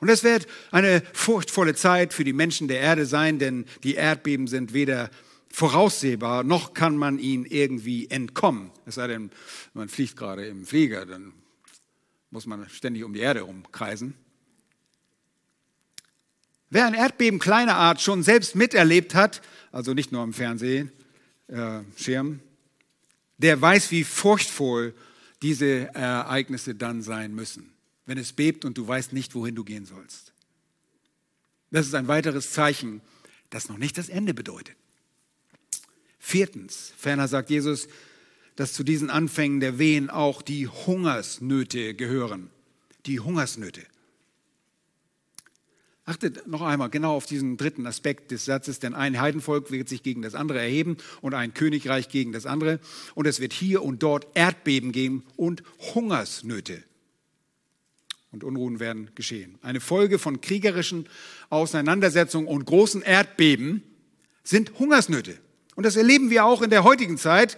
Und es wird eine furchtvolle Zeit für die Menschen der Erde sein, denn die Erdbeben sind weder voraussehbar, noch kann man ihnen irgendwie entkommen. Es sei denn, man fliegt gerade im Flieger, dann muss man ständig um die Erde umkreisen. Wer ein Erdbeben kleiner Art schon selbst miterlebt hat, also nicht nur am Fernsehschirm, äh, der weiß, wie furchtvoll diese Ereignisse dann sein müssen wenn es bebt und du weißt nicht, wohin du gehen sollst. Das ist ein weiteres Zeichen, das noch nicht das Ende bedeutet. Viertens, ferner sagt Jesus, dass zu diesen Anfängen der Wehen auch die Hungersnöte gehören. Die Hungersnöte. Achtet noch einmal genau auf diesen dritten Aspekt des Satzes, denn ein Heidenvolk wird sich gegen das andere erheben und ein Königreich gegen das andere. Und es wird hier und dort Erdbeben geben und Hungersnöte und Unruhen werden geschehen. Eine Folge von kriegerischen Auseinandersetzungen und großen Erdbeben sind Hungersnöte. Und das erleben wir auch in der heutigen Zeit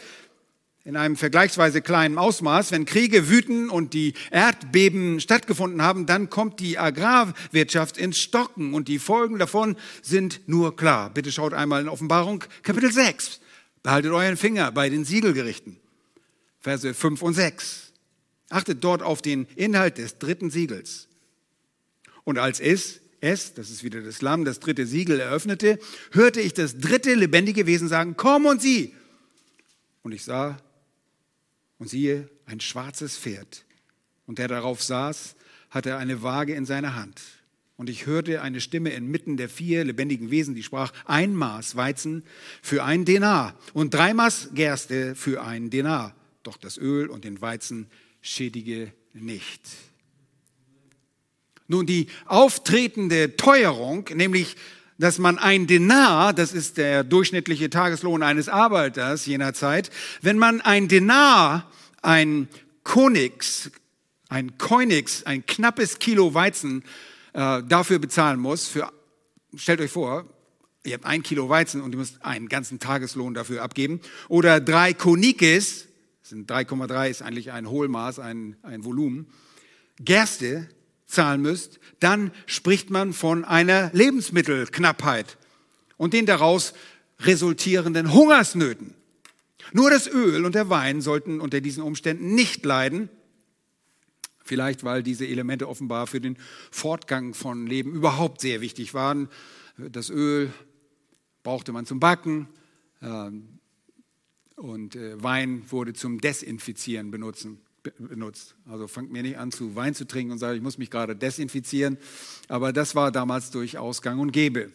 in einem vergleichsweise kleinen Ausmaß. Wenn Kriege wüten und die Erdbeben stattgefunden haben, dann kommt die Agrarwirtschaft ins Stocken und die Folgen davon sind nur klar. Bitte schaut einmal in Offenbarung Kapitel 6. Behaltet euren Finger bei den Siegelgerichten. Verse 5 und 6. Achtet dort auf den Inhalt des dritten Siegels. Und als es, es, das ist wieder das Lamm, das dritte Siegel eröffnete, hörte ich das dritte lebendige Wesen sagen, komm und sieh. Und ich sah und siehe ein schwarzes Pferd. Und der darauf saß, hatte eine Waage in seiner Hand. Und ich hörte eine Stimme inmitten der vier lebendigen Wesen, die sprach, ein Maß Weizen für einen Denar und drei Maß Gerste für einen Denar. Doch das Öl und den Weizen schädige nicht. Nun, die auftretende Teuerung, nämlich dass man ein Denar, das ist der durchschnittliche Tageslohn eines Arbeiters jener Zeit, wenn man ein Denar, ein Konix, ein Koinix, ein knappes Kilo Weizen äh, dafür bezahlen muss, für, stellt euch vor, ihr habt ein Kilo Weizen und ihr müsst einen ganzen Tageslohn dafür abgeben, oder drei Konikes, sind 3,3 ist eigentlich ein Hohlmaß, ein, ein Volumen, Gerste zahlen müsst, dann spricht man von einer Lebensmittelknappheit und den daraus resultierenden Hungersnöten. Nur das Öl und der Wein sollten unter diesen Umständen nicht leiden, vielleicht weil diese Elemente offenbar für den Fortgang von Leben überhaupt sehr wichtig waren. Das Öl brauchte man zum Backen, ähm, und äh, Wein wurde zum Desinfizieren benutzen, benutzt. Also fangt mir nicht an, zu Wein zu trinken und sagt, ich muss mich gerade desinfizieren. Aber das war damals durchaus gang und gäbe.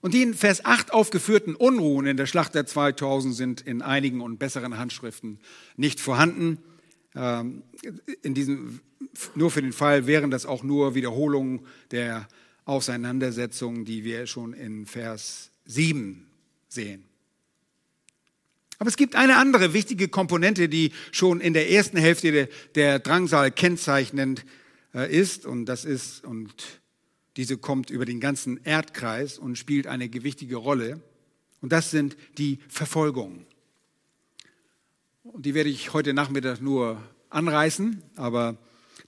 Und die in Vers 8 aufgeführten Unruhen in der Schlacht der 2000 sind in einigen und besseren Handschriften nicht vorhanden. Ähm, in diesem, nur für den Fall wären das auch nur Wiederholungen der Auseinandersetzungen, die wir schon in Vers 7 sehen. Aber es gibt eine andere wichtige Komponente, die schon in der ersten Hälfte der Drangsal kennzeichnend äh, ist. Und das ist, und diese kommt über den ganzen Erdkreis und spielt eine gewichtige Rolle. Und das sind die Verfolgungen. Und die werde ich heute Nachmittag nur anreißen, aber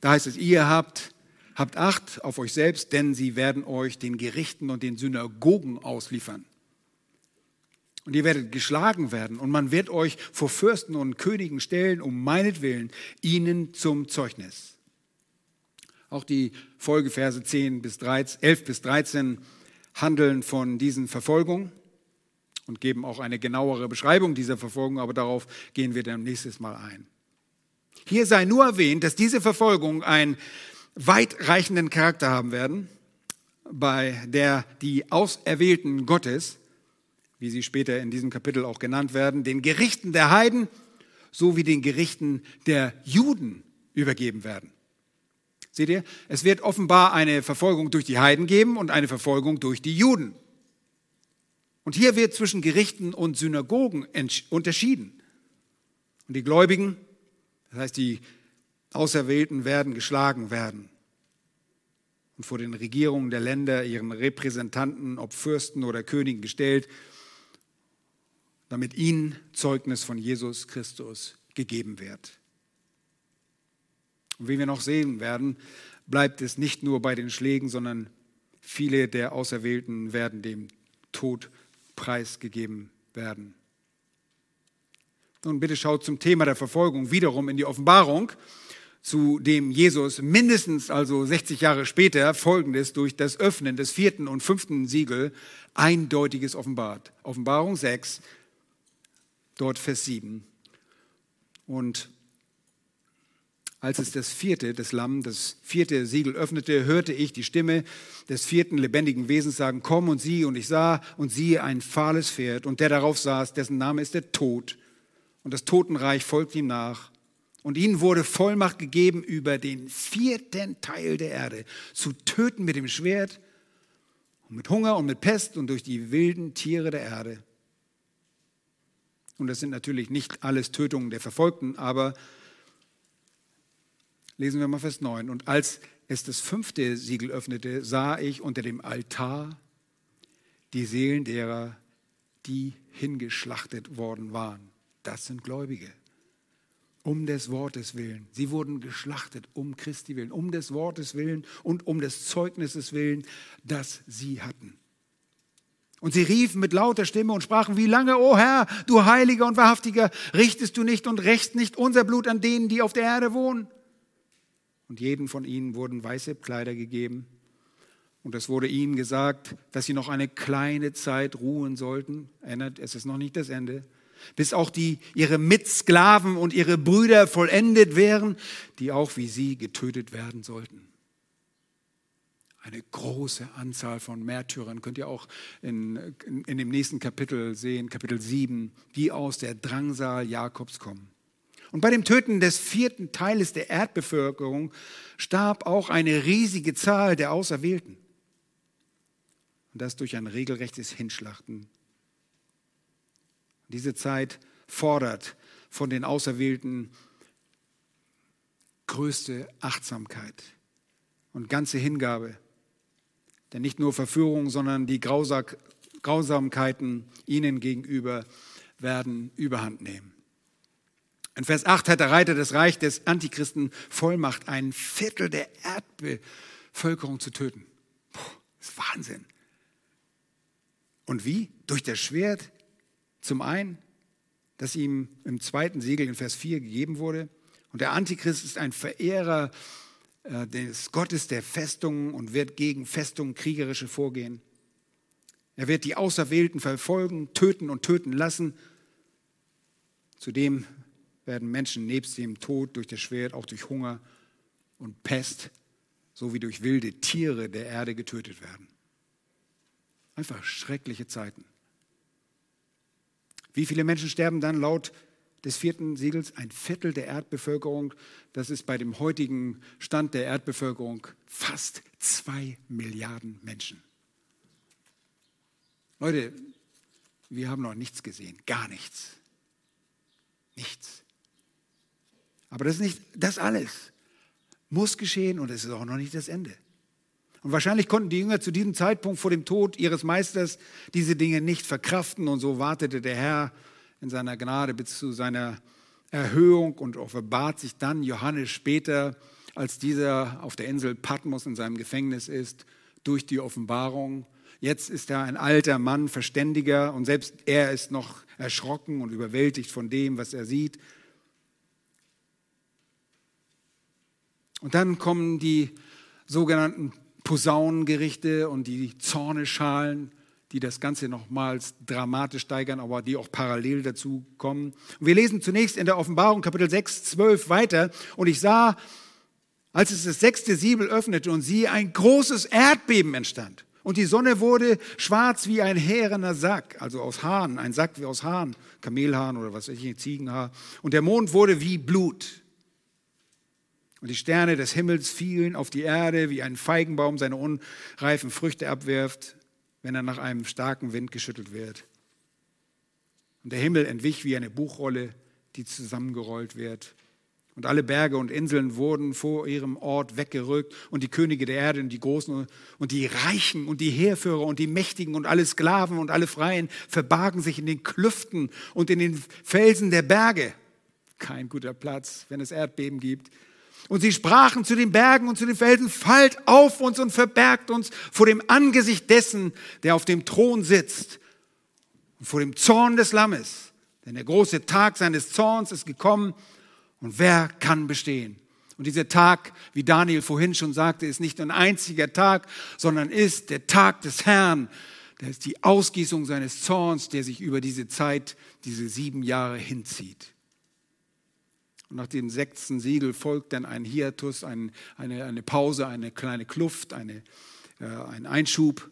da heißt es, ihr habt, habt Acht auf euch selbst, denn sie werden euch den Gerichten und den Synagogen ausliefern. Und ihr werdet geschlagen werden und man wird euch vor Fürsten und Königen stellen, um meinetwillen, ihnen zum Zeugnis. Auch die Folgeverse 10 bis 13, 11 bis 13 handeln von diesen Verfolgungen und geben auch eine genauere Beschreibung dieser Verfolgung, aber darauf gehen wir dann nächstes Mal ein. Hier sei nur erwähnt, dass diese Verfolgungen einen weitreichenden Charakter haben werden, bei der die Auserwählten Gottes, wie sie später in diesem Kapitel auch genannt werden, den Gerichten der Heiden sowie den Gerichten der Juden übergeben werden. Seht ihr, es wird offenbar eine Verfolgung durch die Heiden geben und eine Verfolgung durch die Juden. Und hier wird zwischen Gerichten und Synagogen unterschieden. Und die Gläubigen, das heißt die Auserwählten, werden geschlagen werden und vor den Regierungen der Länder ihren Repräsentanten, ob Fürsten oder Königen, gestellt, damit ihnen Zeugnis von Jesus Christus gegeben wird. Und wie wir noch sehen werden, bleibt es nicht nur bei den Schlägen, sondern viele der Auserwählten werden dem Tod preisgegeben werden. Nun bitte schaut zum Thema der Verfolgung wiederum in die Offenbarung, zu dem Jesus mindestens also 60 Jahre später Folgendes durch das Öffnen des vierten und fünften Siegel eindeutiges offenbart. Offenbarung 6, dort Vers 7. Und als es das vierte, das Lamm, das vierte Siegel öffnete, hörte ich die Stimme des vierten lebendigen Wesens sagen, komm und sieh. Und ich sah und siehe ein fahles Pferd und der darauf saß, dessen Name ist der Tod. Und das Totenreich folgt ihm nach. Und ihnen wurde Vollmacht gegeben, über den vierten Teil der Erde zu töten mit dem Schwert und mit Hunger und mit Pest und durch die wilden Tiere der Erde. Und das sind natürlich nicht alles Tötungen der Verfolgten, aber Lesen wir mal Vers 9. Und als es das fünfte Siegel öffnete, sah ich unter dem Altar die Seelen derer, die hingeschlachtet worden waren. Das sind Gläubige. Um des Wortes willen. Sie wurden geschlachtet um Christi willen, um des Wortes willen und um des Zeugnisses willen, das sie hatten. Und sie riefen mit lauter Stimme und sprachen, wie lange, o oh Herr, du Heiliger und Wahrhaftiger, richtest du nicht und rächst nicht unser Blut an denen, die auf der Erde wohnen? und jeden von ihnen wurden weiße Kleider gegeben. Und es wurde ihnen gesagt, dass sie noch eine kleine Zeit ruhen sollten. Erinnert, es ist noch nicht das Ende. Bis auch die, ihre Mitsklaven und ihre Brüder vollendet wären, die auch wie sie getötet werden sollten. Eine große Anzahl von Märtyrern könnt ihr auch in, in, in dem nächsten Kapitel sehen, Kapitel 7, die aus der Drangsal Jakobs kommen. Und bei dem Töten des vierten Teiles der Erdbevölkerung starb auch eine riesige Zahl der Auserwählten. Und das durch ein regelrechtes Hinschlachten. Diese Zeit fordert von den Auserwählten größte Achtsamkeit und ganze Hingabe. Denn nicht nur Verführung, sondern die Grausamkeiten ihnen gegenüber werden überhand nehmen. In Vers 8 hat der Reiter des Reich des Antichristen Vollmacht, ein Viertel der Erdbevölkerung zu töten. Puh, das ist Wahnsinn. Und wie? Durch das Schwert zum einen, das ihm im zweiten Siegel in Vers 4 gegeben wurde. Und der Antichrist ist ein Verehrer des Gottes der Festungen und wird gegen Festungen kriegerische vorgehen. Er wird die Auserwählten verfolgen, töten und töten lassen. Zudem werden Menschen nebst dem Tod durch das Schwert auch durch Hunger und Pest sowie durch wilde Tiere der Erde getötet werden. Einfach schreckliche Zeiten. Wie viele Menschen sterben dann laut des vierten Siegels? Ein Viertel der Erdbevölkerung. Das ist bei dem heutigen Stand der Erdbevölkerung fast zwei Milliarden Menschen. Leute, wir haben noch nichts gesehen, gar nichts. Nichts. Aber das ist nicht das alles. Muss geschehen und es ist auch noch nicht das Ende. Und wahrscheinlich konnten die Jünger zu diesem Zeitpunkt vor dem Tod ihres Meisters diese Dinge nicht verkraften und so wartete der Herr in seiner Gnade bis zu seiner Erhöhung und offenbart sich dann Johannes später, als dieser auf der Insel Patmos in seinem Gefängnis ist, durch die Offenbarung. Jetzt ist er ein alter Mann, verständiger und selbst er ist noch erschrocken und überwältigt von dem, was er sieht. Und dann kommen die sogenannten Posaunengerichte und die Zorneschalen, die das Ganze nochmals dramatisch steigern, aber die auch parallel dazu kommen. Und wir lesen zunächst in der Offenbarung Kapitel 6, 12 weiter. Und ich sah, als es das sechste Siebel öffnete und sie ein großes Erdbeben entstand. Und die Sonne wurde schwarz wie ein härener Sack, also aus Haaren, ein Sack wie aus Haaren, Kamelhaaren oder was weiß ich, Ziegenhaar. Und der Mond wurde wie Blut. Und die Sterne des Himmels fielen auf die Erde, wie ein Feigenbaum seine unreifen Früchte abwirft, wenn er nach einem starken Wind geschüttelt wird. Und der Himmel entwich wie eine Buchrolle, die zusammengerollt wird. Und alle Berge und Inseln wurden vor ihrem Ort weggerückt und die Könige der Erde und die Großen und die Reichen und die Heerführer und die Mächtigen und alle Sklaven und alle Freien verbargen sich in den Klüften und in den Felsen der Berge. Kein guter Platz, wenn es Erdbeben gibt. Und sie sprachen zu den Bergen und zu den Felsen, fallt auf uns und verbergt uns vor dem Angesicht dessen, der auf dem Thron sitzt und vor dem Zorn des Lammes. Denn der große Tag seines Zorns ist gekommen und wer kann bestehen? Und dieser Tag, wie Daniel vorhin schon sagte, ist nicht ein einziger Tag, sondern ist der Tag des Herrn. Der ist die Ausgießung seines Zorns, der sich über diese Zeit, diese sieben Jahre hinzieht. Und nach dem sechsten Siegel folgt dann ein Hiatus, ein, eine, eine Pause, eine kleine Kluft, eine, äh, ein Einschub.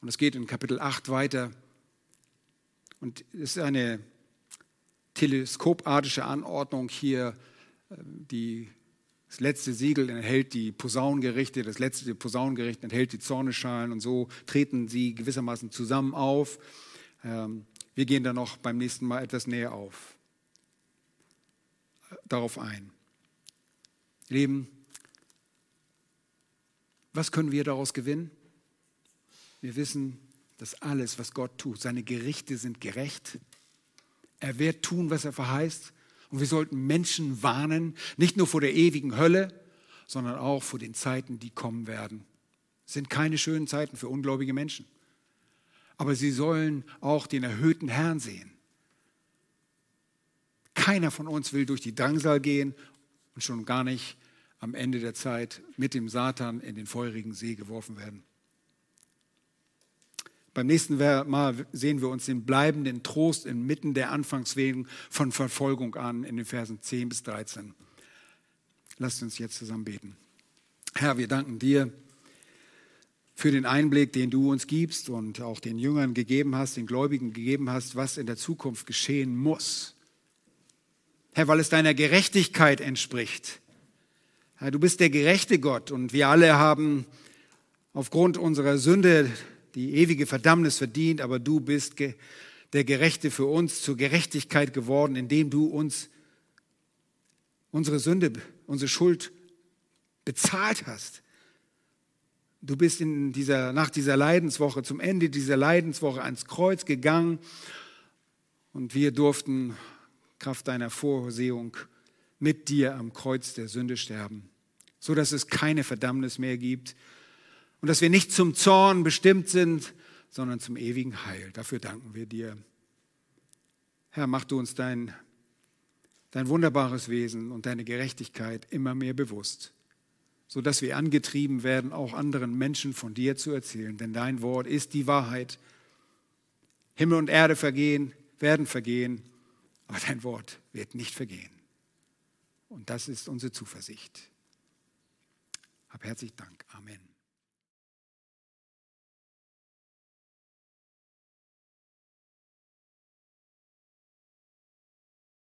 Und es geht in Kapitel 8 weiter. Und es ist eine teleskopartische Anordnung hier. Äh, die, das letzte Siegel enthält die Posaunengerichte, das letzte Posaunengericht enthält die Zorneschalen und so treten sie gewissermaßen zusammen auf. Ähm, wir gehen da noch beim nächsten Mal etwas näher auf, darauf ein. Leben, was können wir daraus gewinnen? Wir wissen, dass alles, was Gott tut, seine Gerichte sind gerecht, er wird tun, was er verheißt. Und wir sollten Menschen warnen, nicht nur vor der ewigen Hölle, sondern auch vor den Zeiten, die kommen werden. Es sind keine schönen Zeiten für ungläubige Menschen. Aber sie sollen auch den erhöhten Herrn sehen. Keiner von uns will durch die Drangsal gehen und schon gar nicht am Ende der Zeit mit dem Satan in den feurigen See geworfen werden. Beim nächsten Mal sehen wir uns den bleibenden Trost inmitten der Anfangswegen von Verfolgung an in den Versen 10 bis 13. Lasst uns jetzt zusammen beten. Herr, wir danken dir für den Einblick, den du uns gibst und auch den Jüngern gegeben hast, den Gläubigen gegeben hast, was in der Zukunft geschehen muss. Herr, weil es deiner Gerechtigkeit entspricht. Herr, du bist der gerechte Gott und wir alle haben aufgrund unserer Sünde die ewige Verdammnis verdient, aber du bist der Gerechte für uns zur Gerechtigkeit geworden, indem du uns unsere Sünde, unsere Schuld bezahlt hast. Du bist in dieser, nach dieser Leidenswoche, zum Ende dieser Leidenswoche ans Kreuz gegangen und wir durften Kraft deiner Vorsehung mit dir am Kreuz der Sünde sterben, so dass es keine Verdammnis mehr gibt und dass wir nicht zum Zorn bestimmt sind, sondern zum ewigen Heil. Dafür danken wir dir. Herr, mach du uns dein, dein wunderbares Wesen und deine Gerechtigkeit immer mehr bewusst, sodass wir angetrieben werden, auch anderen Menschen von dir zu erzählen. Denn dein Wort ist die Wahrheit. Himmel und Erde vergehen, werden vergehen, aber dein Wort wird nicht vergehen. Und das ist unsere Zuversicht. Hab herzlich Dank. Amen.